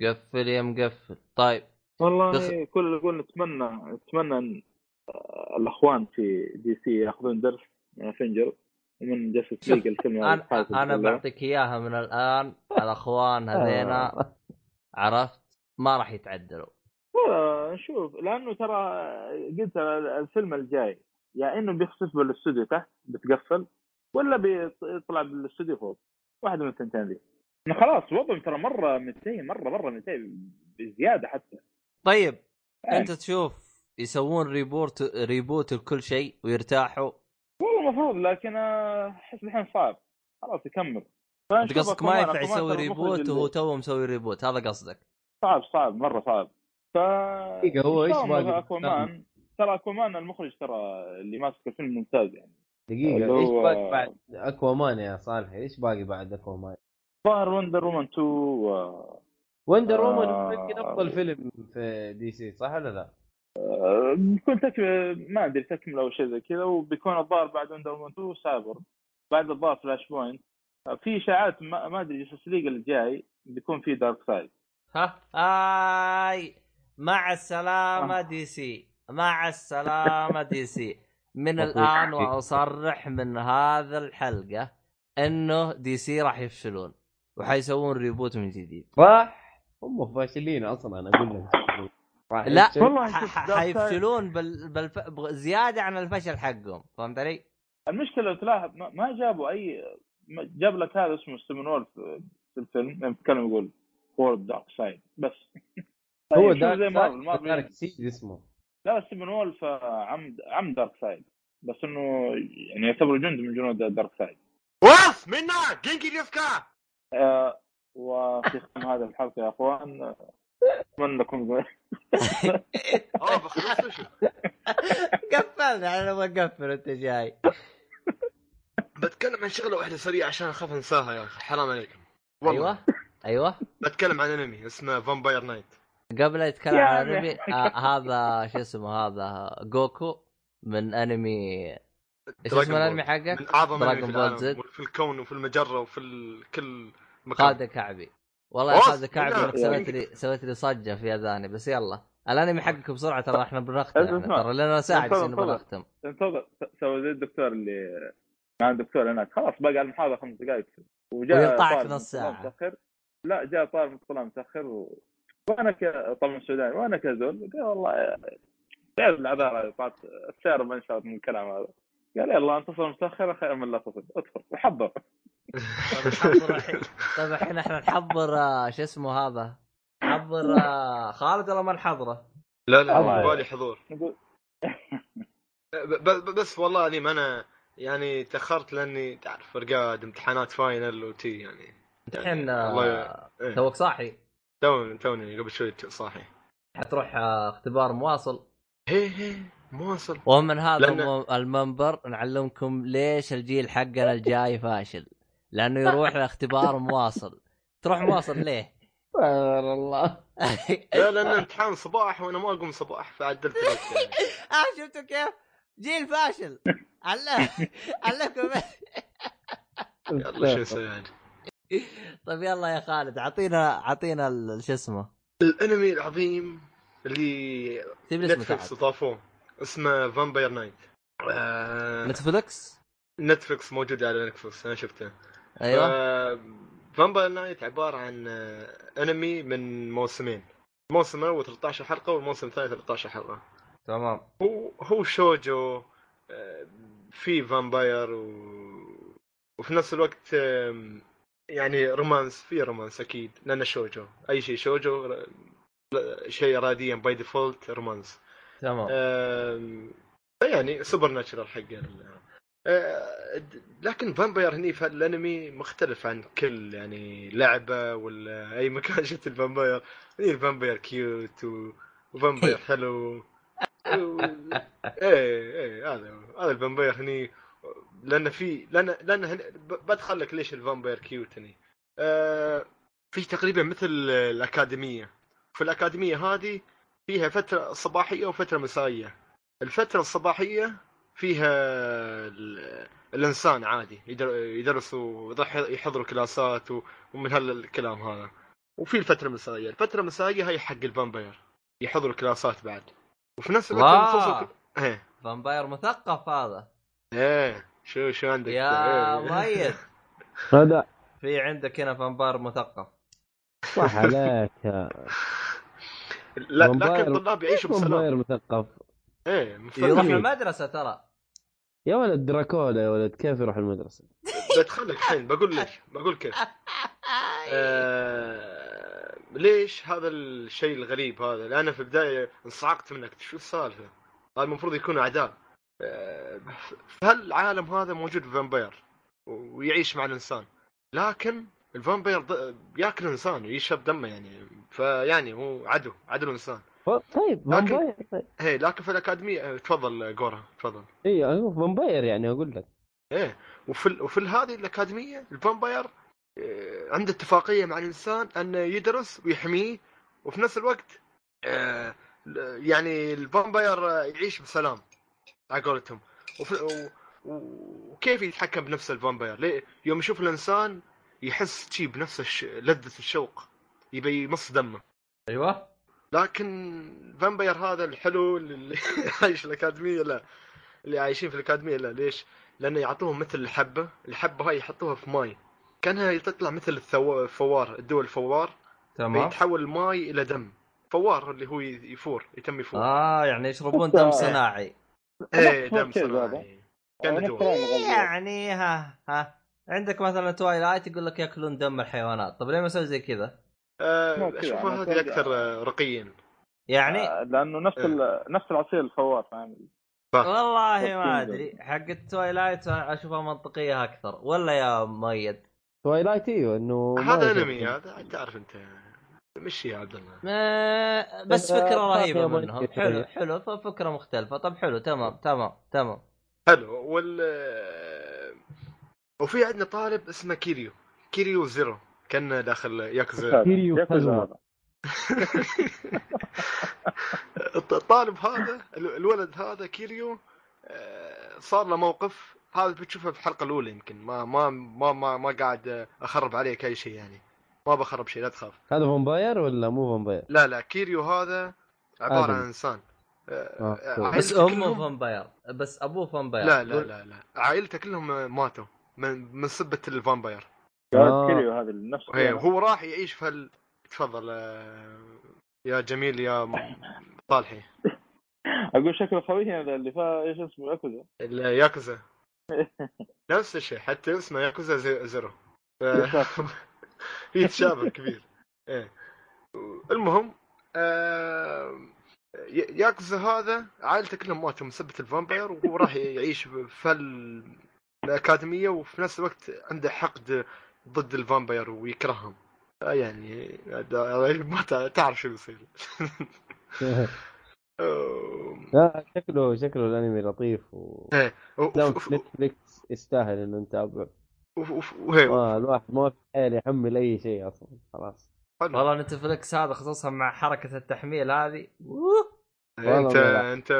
Speaker 1: قفل يا مقفل. طيب.
Speaker 2: والله
Speaker 1: دخل.
Speaker 2: كل اللي نقول نتمنى نتمنى إن الأخوان في DC يأخذون درس من Avenger ومن
Speaker 1: Justice
Speaker 2: League الفيلم
Speaker 1: أنا
Speaker 2: كله.
Speaker 1: بعطيك إياها من الآن. الأخوان هذينا. *laughs* عرفت؟ ما راح يتعدلوا.
Speaker 2: نشوف لأنه ترى قلت الفيلم الجاي يا إنه بيخسف بالاستوديو تحت بتقفل ولا بيطلع بالاستوديو فوق واحدة من الثنتين دي إنه خلاص وضعهم ترى مرة منتهي مرة مرة منتهي بزيادة حتى.
Speaker 1: طيب
Speaker 2: يعني
Speaker 1: أنت تشوف يسوون reboot reboot لكل شيء ويرتاحوا؟
Speaker 2: والله المفروض لكن أحس الحين صعب. خلاص يكمل. أنت
Speaker 1: قصدك ما ينفع يسوي
Speaker 2: reboot
Speaker 1: وهو تو مسوي reboot هذا قصدك.
Speaker 2: صعب صعب مرة صعب. ف
Speaker 3: دقيقة، هو باقي
Speaker 2: أكوامان. ترى أكوامان المخرج ترى اللي ماسك الفيلم ممتاز يعني.
Speaker 3: دقيقة إيش
Speaker 2: هو-
Speaker 3: باقي بعد أكوامان يا صالح؟ إيش باقي بعد أكوامان؟
Speaker 2: ظاهر Wonder Woman 2 و...
Speaker 3: Wonder
Speaker 2: آه.
Speaker 3: Woman هو يمكن أفضل فيلم في D C صح ولا لا؟
Speaker 2: آه، بيكون تكمل ما أدري تكمله أو شيء زي كذا. وبيكون الظاهر بعد Wonder Woman 2 سايبر بعد الظاهر Flashpoint آه، في إشاعات ما, ما أدري Justice League الجاي بيكون فيه Darkseid
Speaker 1: ها؟ هاي مع السلامة
Speaker 2: آه.
Speaker 1: DC مع السلامة DC من
Speaker 3: مبروك.
Speaker 1: الآن وأصرح من هذا الحلقة إنه DC راح يفشلون وحيسوون reboot من جديد
Speaker 3: صح هم فاشلين أصلا أقول لك راح
Speaker 1: لا.
Speaker 2: والله
Speaker 1: حيفشلون بال... بالف... زيادة عن الفشل حقهم فهمت علي؟
Speaker 2: المشكلة لو تلاحظ ما- ما جابوا أي جاب لك هذا اسمه ستيفن في الفيلم لما يتكلم يقول وورد دارك سايد بس
Speaker 3: هو
Speaker 2: يمشون
Speaker 3: دارك
Speaker 2: زي
Speaker 3: دارك سيد اسمه.
Speaker 2: لا ستيفن وولف آه، عم عم دارك سايد. بس إنه يعني يعتبر جند من جنود دارك سايد.
Speaker 4: وف منا جنكي ديسكا
Speaker 2: آه وفي ختام هذه الحلقة يا أخوان آه، أتمنى
Speaker 4: آه بخلص وشو
Speaker 1: قفلنا أنا بقفل أنت جاي.
Speaker 4: بتكلم عن شغلة واحدة سريعة عشان أخاف أنساها يا أخي حرام عليكم. والله.
Speaker 1: أيوه أيوه.
Speaker 4: بتكلم عن أنمي اسمه Vampire Knight
Speaker 1: قبل يتكلم عن. انمي آه هذا شو اسمه هذا جوكو من أنمي إيش اسم الأنمي حقك؟
Speaker 4: من
Speaker 1: أعظم
Speaker 4: أنمي في العالم
Speaker 1: Z.
Speaker 4: وفي الكون وفي المجرة وفي ال- كل مكان
Speaker 1: خالد كعبي والله يا خالد كعبي
Speaker 4: لا،
Speaker 2: إنك
Speaker 1: سويت لي سويت لي صجة في أذاني بس يلا الأنمي حقك بسرعة ترى إحنا بنختم. ترى لنا ساعه
Speaker 2: تفضل.
Speaker 1: بنختم
Speaker 2: انتظر سوى زي الدكتور اللي مع الدكتور هناك خلاص بقى المحاضرة خمس دقائق
Speaker 1: ويقطعك
Speaker 2: طالب
Speaker 1: نص ساعة.
Speaker 2: متاخر لا جاء طالب من متاخر و... وأنا ك... طبعا سوداني وأنا كزول قال والله تعرف العذارى طلعت السياره ما انشأت من الكلام هذا قال يلا أنت تصل متاخر خير من لا تصل ادخل وحضر
Speaker 1: طيب الحين طيب الحين إحنا نحضر آه، شو اسمه هذا نحضر آه، خالد ولا ما نحضره؟
Speaker 4: لا لا. بالي حضور
Speaker 2: نقول
Speaker 4: ب- ب- بس والله اني ما أنا يعني تأخرت لأني تعرف رقاد امتحانات فاينل وتي يعني
Speaker 1: الحين
Speaker 4: الله
Speaker 1: آه،
Speaker 4: إيه.
Speaker 1: توك صاحي
Speaker 4: توني توني قبل شوي صاحي
Speaker 1: حتروح آه، اختبار مواصل.
Speaker 4: هي هي مواصل.
Speaker 1: ومن هذا
Speaker 4: لأن-
Speaker 1: الم- المنبر نعلمكم ليش الجيل حقنا الجاي فاشل. لأنه يروح لاختبار مواصل. تروح مواصل ليه؟ *laughs*
Speaker 3: سبحان الله *laughs*
Speaker 4: لا لأن امتحان صباح وأنا ما أقوم صباح فعدلت يعني. *laughs*
Speaker 1: آه شفتوا كيف؟ جيل فاشل. علم علمكم
Speaker 4: يلا شو نسوي؟ يعني *laughs*
Speaker 1: طيب يلا يا خالد اعطينا اعطينا شو اسمه؟
Speaker 4: الانمي العظيم اللي Netflix
Speaker 1: تحت
Speaker 4: ضافوه اسمه Vampire Knight آه
Speaker 1: Netflix
Speaker 4: Netflix موجود على Netflix أنا شفته.
Speaker 1: أيوه.
Speaker 4: Vampire Knight عبارة عن آه، انمي من موسمين. الموسم الأول 13 حلقة والموسم الثاني 13 حلقة.
Speaker 1: تمام.
Speaker 4: هو هو شوجو آه، في vampire و... وفي نفس الوقت يعني romance في romance أكيد. لأنه شوجو أي شيء شوجو شيء اراديا by default romance.
Speaker 1: تمام.
Speaker 4: آم، يعني supernatural حق آه، لكن vampire هني في الانمي مختلف عن كل يعني لعبة ولا أي مكان. *laughs* شفت ال vampire هني ال vampire cute و vampire حلو و- إيه إيه هذا. هذا ال vampire هني لأن في لأن لأن هن- بدخل لك ليش ال vampire cute هني. آه في تقريبا مثل الأكاديمية. في الأكاديمية هذه فيها فترة صباحية وفترة مسائية. الفترة الصباحية فيها ال- الإنسان عادي يدر- يدرسوا يضح- يحضروا كلاسات و- ومن هالكلام هذا. وفي الفترة المسائية. الفترة المسائية هي حق ال vampire يحضروا كلاسات بعد. وفي نفس الوقت إيه.
Speaker 1: vampire مثقف هذا.
Speaker 4: إيه. شو شو عندك؟
Speaker 1: يا
Speaker 4: إيه.
Speaker 1: ميت
Speaker 3: هذا
Speaker 1: في عندك هنا vampire مثقف.
Speaker 3: صح عليك. يا
Speaker 4: لا لكن الطلاب يعيشوا بسلام.
Speaker 3: vampire مثقف؟
Speaker 4: إيه
Speaker 1: يروح المدرسة ترى.
Speaker 3: يا ولد دراكولا يا ولد كيف يروح المدرسة؟
Speaker 4: بدخلك الحين بقول ليش بقول كيف. *laughs* آه... ليش هذا الشيء الغريب هذا؟ لأن في البداية انصعقت منك. شو السالفة؟ هذا المفروض يكون اعداء. في هالعالم هذا موجود vampire ويعيش مع الإنسان؟ لكن ال vampire. ياكل انسان ويشرب دمه يعني. فيعني هو عدو عدو
Speaker 3: الإنسان. طيب vampire طيب.
Speaker 4: هي لكن في الأكاديمية آه، تفضل جورا تفضل.
Speaker 3: اي أيوه، vampire يعني أقول لك.
Speaker 4: إيه وفي ال... وفي هذه الأكاديمية ال vampire آه، عنده اتفاقية مع الإنسان أنه يدرس ويحميه وفي نفس الوقت آه، يعني ال vampire آه، يعيش بسلام. على قولتهم وفي... و... و- وكيف يتحكم بنفس الفامباير؟ ليه؟ يوم يشوف الإنسان يحس شي بنفس الش... لذة الشوق. يبي يمص دمه.
Speaker 1: أيوه.
Speaker 4: لكن vampire هذا الحلو اللي *laughs* عايش في الأكاديمية لا. اللي عايشين في الأكاديمية لا. ليش؟ لأنه يعطوهم مثل الحبة، الحبة هاي يحطوها في ماي. كأنها تطلع مثل الثو- الفوار الدول الفوار.
Speaker 1: تمام.
Speaker 4: فيتحول الماي إلى دم. فوار اللي هو يفور يتم يفور.
Speaker 1: آه يعني يشربون دم *laughs* صناعي.
Speaker 2: إيه
Speaker 4: دم. صناعي.
Speaker 2: غالباً.
Speaker 1: يعني ها ها. عندك مثلا Twilight يقول لك يأكلون دم الحيوانات. طب ليه ما أسوي زي كذا؟
Speaker 4: آه،
Speaker 2: أنا
Speaker 4: هذه أكثر رقيا
Speaker 1: يعني؟
Speaker 2: آه، لأنه نفس ال... نفس العصير الفوار فاهم
Speaker 1: والله ما أدري. حق ال Twilight أشوفها منطقية أكثر. ولا يا مؤيد؟
Speaker 3: Twilight إيوه إنه
Speaker 4: هذا. أنمي هذا تعرف أنت. مشي يا عبد الله
Speaker 1: ما- بس فكرة
Speaker 3: رهيبة
Speaker 1: منهم حلو. حلو فكرة مختلفة. طب حلو تمام تمام تمام.
Speaker 4: حلو. وال وفي عندنا طالب اسمه كيريو. كيريو زيرو. كان داخل ياكوزا.
Speaker 3: كيريو. *laughs*
Speaker 4: الطالب هذا ال- الولد هذا كيريو آه، صار له موقف. هذا بتشوفه في الحلقة الأولى يمكن. ما ما ما ما, ما قاعد أخرب عليك أي شيء يعني. ما بخرب شيء لا تخاف.
Speaker 3: هذا vampire ولا مو vampire؟
Speaker 4: لا لا كيريو هذا عبارة
Speaker 3: آدم.
Speaker 4: عن انسان آه،
Speaker 3: آه،
Speaker 4: آه،.
Speaker 1: بس
Speaker 4: أمه
Speaker 1: vampire. بس أبوه vampire.
Speaker 4: لا لا لا لا. عائلته كلهم ماتوا من من سبة ال vampire.
Speaker 3: آه.
Speaker 2: كيريو هذا نفس
Speaker 4: وهي-
Speaker 2: الكلام.
Speaker 4: هو راح يعيش في هال تفضل يا جميل يا صالحي. *laughs*
Speaker 2: أقول شكله خوي هذا اللي فا إيش اسمه ياكوزا.
Speaker 4: الياكوزا *laughs* نفس الشيء حتى اسمه ياكوزا زي- زيرو. *laughs* *laughs* في تشابه كبير. إيه. المهم آه، ي- ياكوزا هذا عائلته كلهم ماتوا من سبة ال vampire وهو راح يعيش في ال- الأكاديمية وفي نفس الوقت عنده حقد ضد ال vampire ويكرههم. آه، يعني هذا- ما تع- تعرف شو بيصير *laughs* آه،
Speaker 3: لا شكله شكله الأنمي لطيف و
Speaker 4: إيه،
Speaker 3: في نتفليكس يستاهل إنه نتابعه
Speaker 4: وف- وف- وهي-
Speaker 3: ما الواحد ما في حيل يحمل أي شيء أصلا خلاص.
Speaker 4: حلو.
Speaker 1: والله نتفلكس هذا خصوصا مع حركة التحميل هذه. أوه.
Speaker 3: أنت
Speaker 4: أنت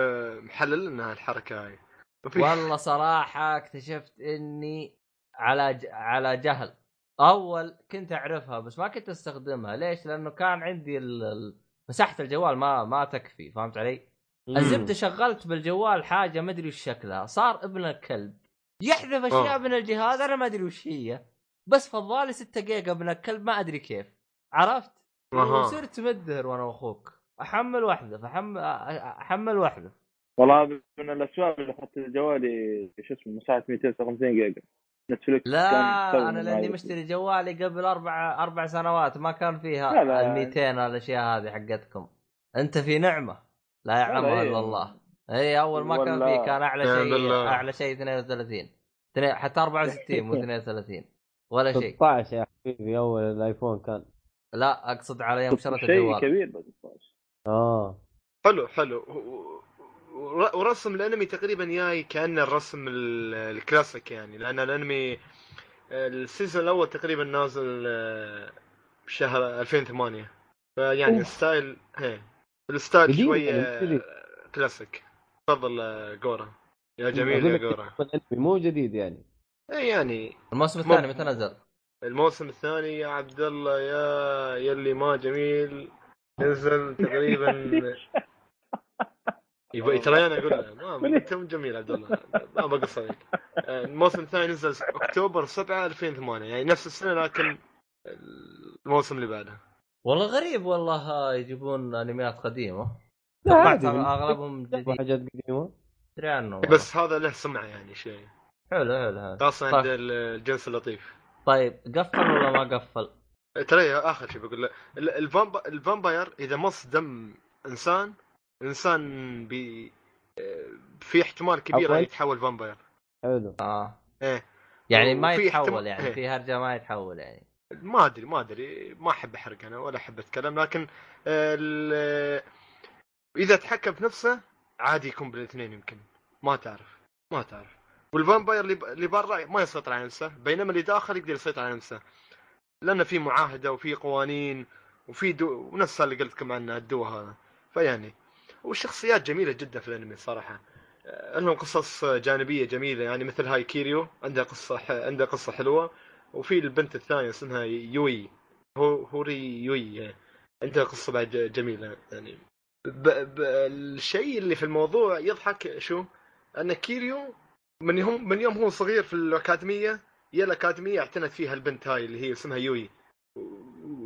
Speaker 4: محلل لنا الحركه هاي. وفي-
Speaker 1: والله صراحة اكتشفت إني على ج... على جهل. أول كنت أعرفها بس ما كنت أستخدمها. ليش؟ لأنه كان عندي ال... ال- مساحة الجوال ما ما تكفي فهمت علي؟ الزبده شغلت بالجوال حاجة ما أدري وش شكلها. صار ابن الكلب. يحذف أشياء
Speaker 4: آه.
Speaker 1: من الجهاز أنا ما أدري وش هي بس فضالي 6 جيجا ابن الكلب ما أدري كيف عرفت؟ وصرت مدهر وأنا وأخوك أحمل وأحذف أحمل أحمل وأحذف
Speaker 2: والله هذا من الأسباب اللي اخذت جوالي شو اسمه مساحة 256 جيجا نتفلكس
Speaker 1: لا أنا
Speaker 2: من
Speaker 1: لاني. مشتري جوالي قبل أربع أربع سنوات ما كان فيها. ال 200 الاشياث هذه حقتكم أنت في نعمة لا يعلمها
Speaker 2: إيه.
Speaker 1: إلا الله اي أول ما كان فيه كان
Speaker 4: أعلى
Speaker 1: شيء. أعلى شيء 32 اثنين- حتى 64 مو *laughs* 32 ولا شيء.
Speaker 3: 16 يا حبيبي أول الآيفون كان.
Speaker 1: لا أقصد على يوم شريت
Speaker 2: شيء
Speaker 1: الجوال.
Speaker 2: كبير بس 16.
Speaker 3: آه.
Speaker 4: حلو حلو. ورسم الأنمي تقريبا جاي كانه الرسم ال- الكلاسيك يعني لأن الأنمي ال season الأول تقريبا نازل آه، بشهر 2008 فيعني.
Speaker 3: ال
Speaker 4: style هي ال
Speaker 3: style
Speaker 4: شوية
Speaker 3: يعني،.
Speaker 4: آه، كلاسيك. تفضل آه، جورا. يا جميل يا جورا.
Speaker 3: مو جديد يعني.
Speaker 4: اي يعني
Speaker 1: الموسم
Speaker 4: مو-
Speaker 1: الثاني متى نزل؟
Speaker 4: الموسم الثاني يا عبد الله يا يلي ما جميل. نزل تقريبا *laughs* يبغى ترى أنا أقول له. ما انت جميل عبد الله. ما بقص عليك آه، الموسم الثاني نزل أكتوبر 7 2008 يعني نفس السنة لكن الموسم اللي بعده.
Speaker 1: والله غريب والله يجيبون أنميات قديمة.
Speaker 3: لا
Speaker 1: توقعت
Speaker 3: عادي.
Speaker 1: أغلبهم
Speaker 3: جابوا
Speaker 1: جديد.
Speaker 3: حاجات قديمة.
Speaker 1: ادري عنه والله.
Speaker 4: بس هذا له سمعه يعني شيء
Speaker 1: حلو حلو هذا
Speaker 4: خاصة
Speaker 1: طيب.
Speaker 4: عند الجنس اللطيف.
Speaker 1: طيب قفل ولا ما قفل؟
Speaker 4: ترى يا آخر شيء بقول له. ال- ال vamp- ال vampire إذا مص دم إنسان الانسان بي في احتمال كبير
Speaker 3: أول.
Speaker 4: يتحول vampire.
Speaker 3: حلو.
Speaker 1: آه.
Speaker 4: إيه.
Speaker 1: يعني ما يتحول
Speaker 4: احتمال-
Speaker 1: يعني
Speaker 4: إيه.
Speaker 1: في هرجة ما يتحول يعني.
Speaker 4: ما أدري ما أدري. ما أحب أحرق أنا ولا أحب أتكلم لكن آه، ال- إذا تحكم في نفسه عادي يكون بالاثنين يمكن. ما تعرف ما تعرف. وال vampire اللي برا ما يسيطر على نفسه بينما اللي داخل يقدر يسيطر على نفسه. لأن في معاهدة وفي قوانين وفي دو ونفس اللي قلت لكم عنه الدواء هذا. فيعني والشخصيات جميلة جدا في الأنمي صراحة. لهم قصص جانبية جميلة يعني مثل هاي كيريو عنده قصة ح... عنده قصة حلوة. وفي البنت الثانية اسمها يوي هو هوري يوي يعني. عندها قصة بعد جميلة يعني ب... ب... الشيء اللي في الموضوع يضحك شو؟ أن كيريو من يوم من يوم هو صغير في الأكاديمية يا الأكاديمية اعتنت فيها البنت هاي اللي هي اسمها يوي.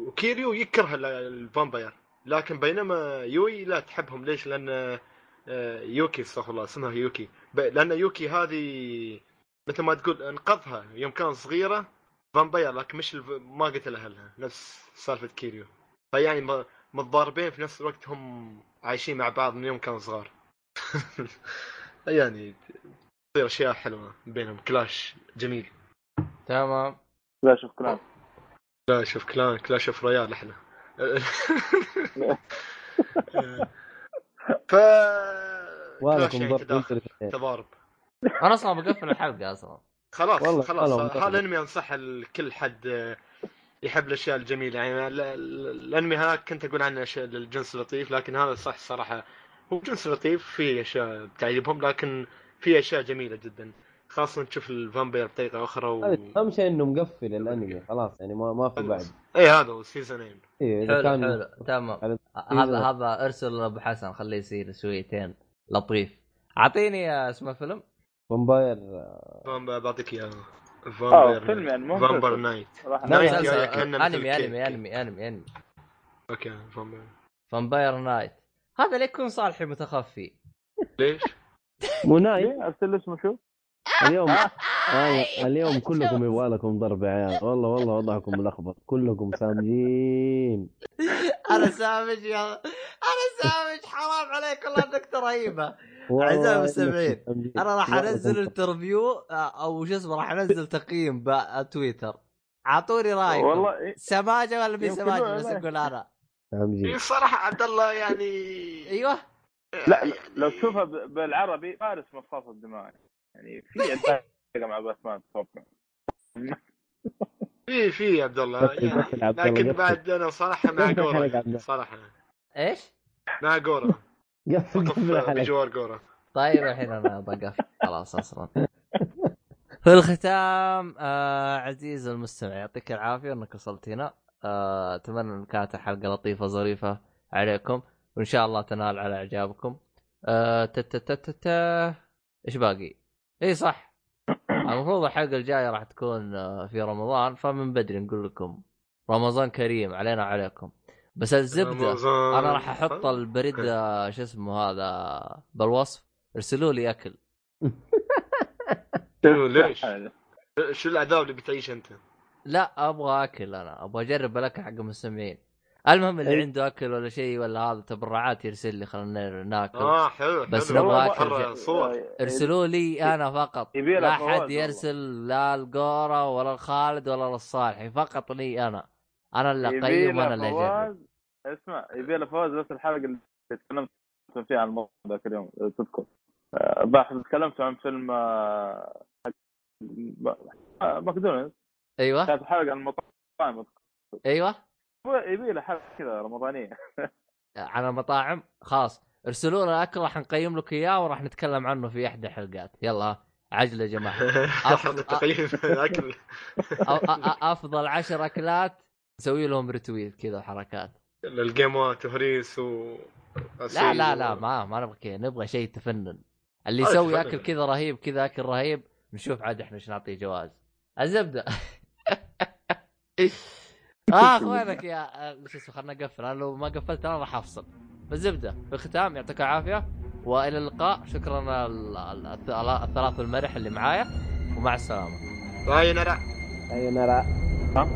Speaker 4: وكيريو يكره ال- ال vampire لكن بينما يوي لا تحبهم. ليش؟ لأن آه، يوكي استغفر الله اسمها يوكي. لأن يوكي هذه مثل ما تقول انقذها. يوم كانت صغيرة vampire لكن مش الف... ما قتل اهلها نفس سالفة كيريو. فيعني م- متضاربين في نفس الوقت هم عايشين مع بعض من يوم كانوا صغار. *laughs* يعني تصير أشياء حلوة بينهم. clash جميل.
Speaker 1: تمام.
Speaker 2: لا شوف كلام
Speaker 4: لا شوف كلا Clash of Royale إحنا. *laughs* ف
Speaker 3: ولكم
Speaker 4: كلاش يعني تضارب.
Speaker 1: أنا أصلا بقفل الحلقة أصلا.
Speaker 4: خلاص
Speaker 3: والله-
Speaker 4: خلاص. هذا. الأنمي أنصح لكل حد آه، يحب الأشياء الجميلة. يعني ال- ال- الانمي هذاك كنت أقول عنه أشياء للجنس اللطيف لكن هذا صح صراحة. هو جنس لطيف فيه أشياء تعجبهم لكن فيه أشياء جميلة جدا. خاصة تشوف الفامبير بطريقة أخرى و...
Speaker 3: هذا أهم شيء إنه مقفل الأنمي خلاص يعني ما, ما في بعد.
Speaker 4: اي هذا هو سيزونين
Speaker 3: إذا
Speaker 1: حلو
Speaker 3: كان
Speaker 1: حلو تمام. هذا هذا أرسل ابو حسن خليه يصير شويتين لطيف. أعطيني اسمه فيلم
Speaker 3: فامباير
Speaker 4: فامبير بعطيك
Speaker 2: إياه.
Speaker 4: آه
Speaker 2: فيلم يعني
Speaker 4: فامبر. نايت نايت أنمي.
Speaker 1: أنمي أنمي أنمي أنمي
Speaker 4: أوكي فامبير
Speaker 1: فامباير نايت هذا ليه يكون صالحي متخفي
Speaker 4: ليش؟
Speaker 3: مو
Speaker 2: ليه أرسل اسمه شو؟
Speaker 3: اليوم *laughs* آه اليوم كلكم يبغى لكم ضرب يا عيال. والله والله وضعكم ملخبط كلكم سامجين.
Speaker 1: أنا سامج يا أنا سامج. حرام عليك والله إنك رهيبه
Speaker 3: إنكم
Speaker 1: المستمعين،. أنا راح
Speaker 3: أنزل
Speaker 1: interview آه، أو شو اسمه راح أنزل تقييم بتويتر. أعطوني رأيكم.
Speaker 2: والله.
Speaker 1: سماجة ولا مي
Speaker 2: سماجة؟
Speaker 1: بس. أقول أنا.
Speaker 3: سامجين.
Speaker 4: الصراحه عبد الله يعني
Speaker 1: أيوه.
Speaker 2: لا لو تشوفها بالعربي فارس مصاص الدماء يعني في *laughs* مع باتمان أتوقع.
Speaker 4: في في يا. عبد الله يعني لكن. بعد أنا صراحة مع *laughs* جورا. صراحة.
Speaker 1: إيش؟
Speaker 4: مع جورا *laughs*
Speaker 3: قفل
Speaker 4: وقف بجوار جورا
Speaker 1: طيب الحين أنا بقف خلاص أصلا. في الختام آه عزيز المستمع يعطيك العافية إنك وصلت هنا. آه أتمنى إن كانت الحلقة لطيفة ظريفة عليكم. وإن شاء الله تنال على إعجابكم. آه تتتتتا إيش باقي؟ إي صح *coughs* المفروض الحلقة الجاية راح تكون آه، في رمضان فمن بدري نقول لكم رمضان كريم علينا وعليكم بس الزبدة
Speaker 4: رمضان.
Speaker 1: أنا راح أحط البريد شو اسمه هذا بالوصف ارسلوا لي أكل
Speaker 4: شنو *laughs* ليش؟ شو العذاب اللي بتعيش أنت؟
Speaker 1: لا أبغى أكل أنا أبغى أجرب الأكل حق المستمعين المهم اللي
Speaker 3: أي.
Speaker 1: عنده أكل ولا شيء ولا هذا تبرعات يرسل لي خلينا ناكل.
Speaker 4: آه حلو
Speaker 1: بس
Speaker 4: حلو.
Speaker 1: نبغى.
Speaker 4: صور.
Speaker 1: ارسلوا لي أنا فقط.
Speaker 2: يبي له
Speaker 1: لا
Speaker 2: فواز
Speaker 1: حد
Speaker 2: والله.
Speaker 1: يرسل لا القورة ولا الخالد ولا للصالحي فقط لي أنا. أنا اللي
Speaker 2: يبي
Speaker 1: أقيم
Speaker 2: له
Speaker 1: وأنا اللي
Speaker 2: أجرب. اسمع يبي له فواز بس الحلقة اللي تكلمت فيها عن الموضوع ذاك اليوم تذكر. آه، باحث تكلمت عن فيلم آه، حق آه، ماكدونالدز.
Speaker 1: أيوه.
Speaker 2: كانت حلقة عن المطاعم.
Speaker 1: أيوه.
Speaker 2: يبي له حلقه كذا رمضانية. *laughs*
Speaker 1: على المطاعم خلاص. ارسلوا لنا أكل راح نقيم لك إياه وراح نتكلم عنه في إحدى الحلقات يلا عجل يا جماعة. *laughs*
Speaker 4: حط التقييم *laughs* الأكل.
Speaker 1: أ- أ- أ- أفضل عشر أكلات نسوي لهم ريتويت كذا وحركات.
Speaker 4: الجيمات وهريس و
Speaker 1: لا لا لا ما ما نبغى كذا. نبغى شيء تفنن. اللي
Speaker 4: هذا
Speaker 1: يسوي. أكل كذا رهيب كذا أكل رهيب نشوف عاد إحنا إيش نعطيه جواز. الزبدة. آه *laughs* أخوانك يا آه، شو اسمه خلنا نقفل. أنا لو ما قفلت أنا راح أفصل. بالزبده في الختام يعطيك العافية وإلى اللقاء. شكرا ال- ال- الث- الثلاث المرح اللي معايا ومع السلامة.
Speaker 4: باي نرى.
Speaker 3: أي نرى.
Speaker 2: ها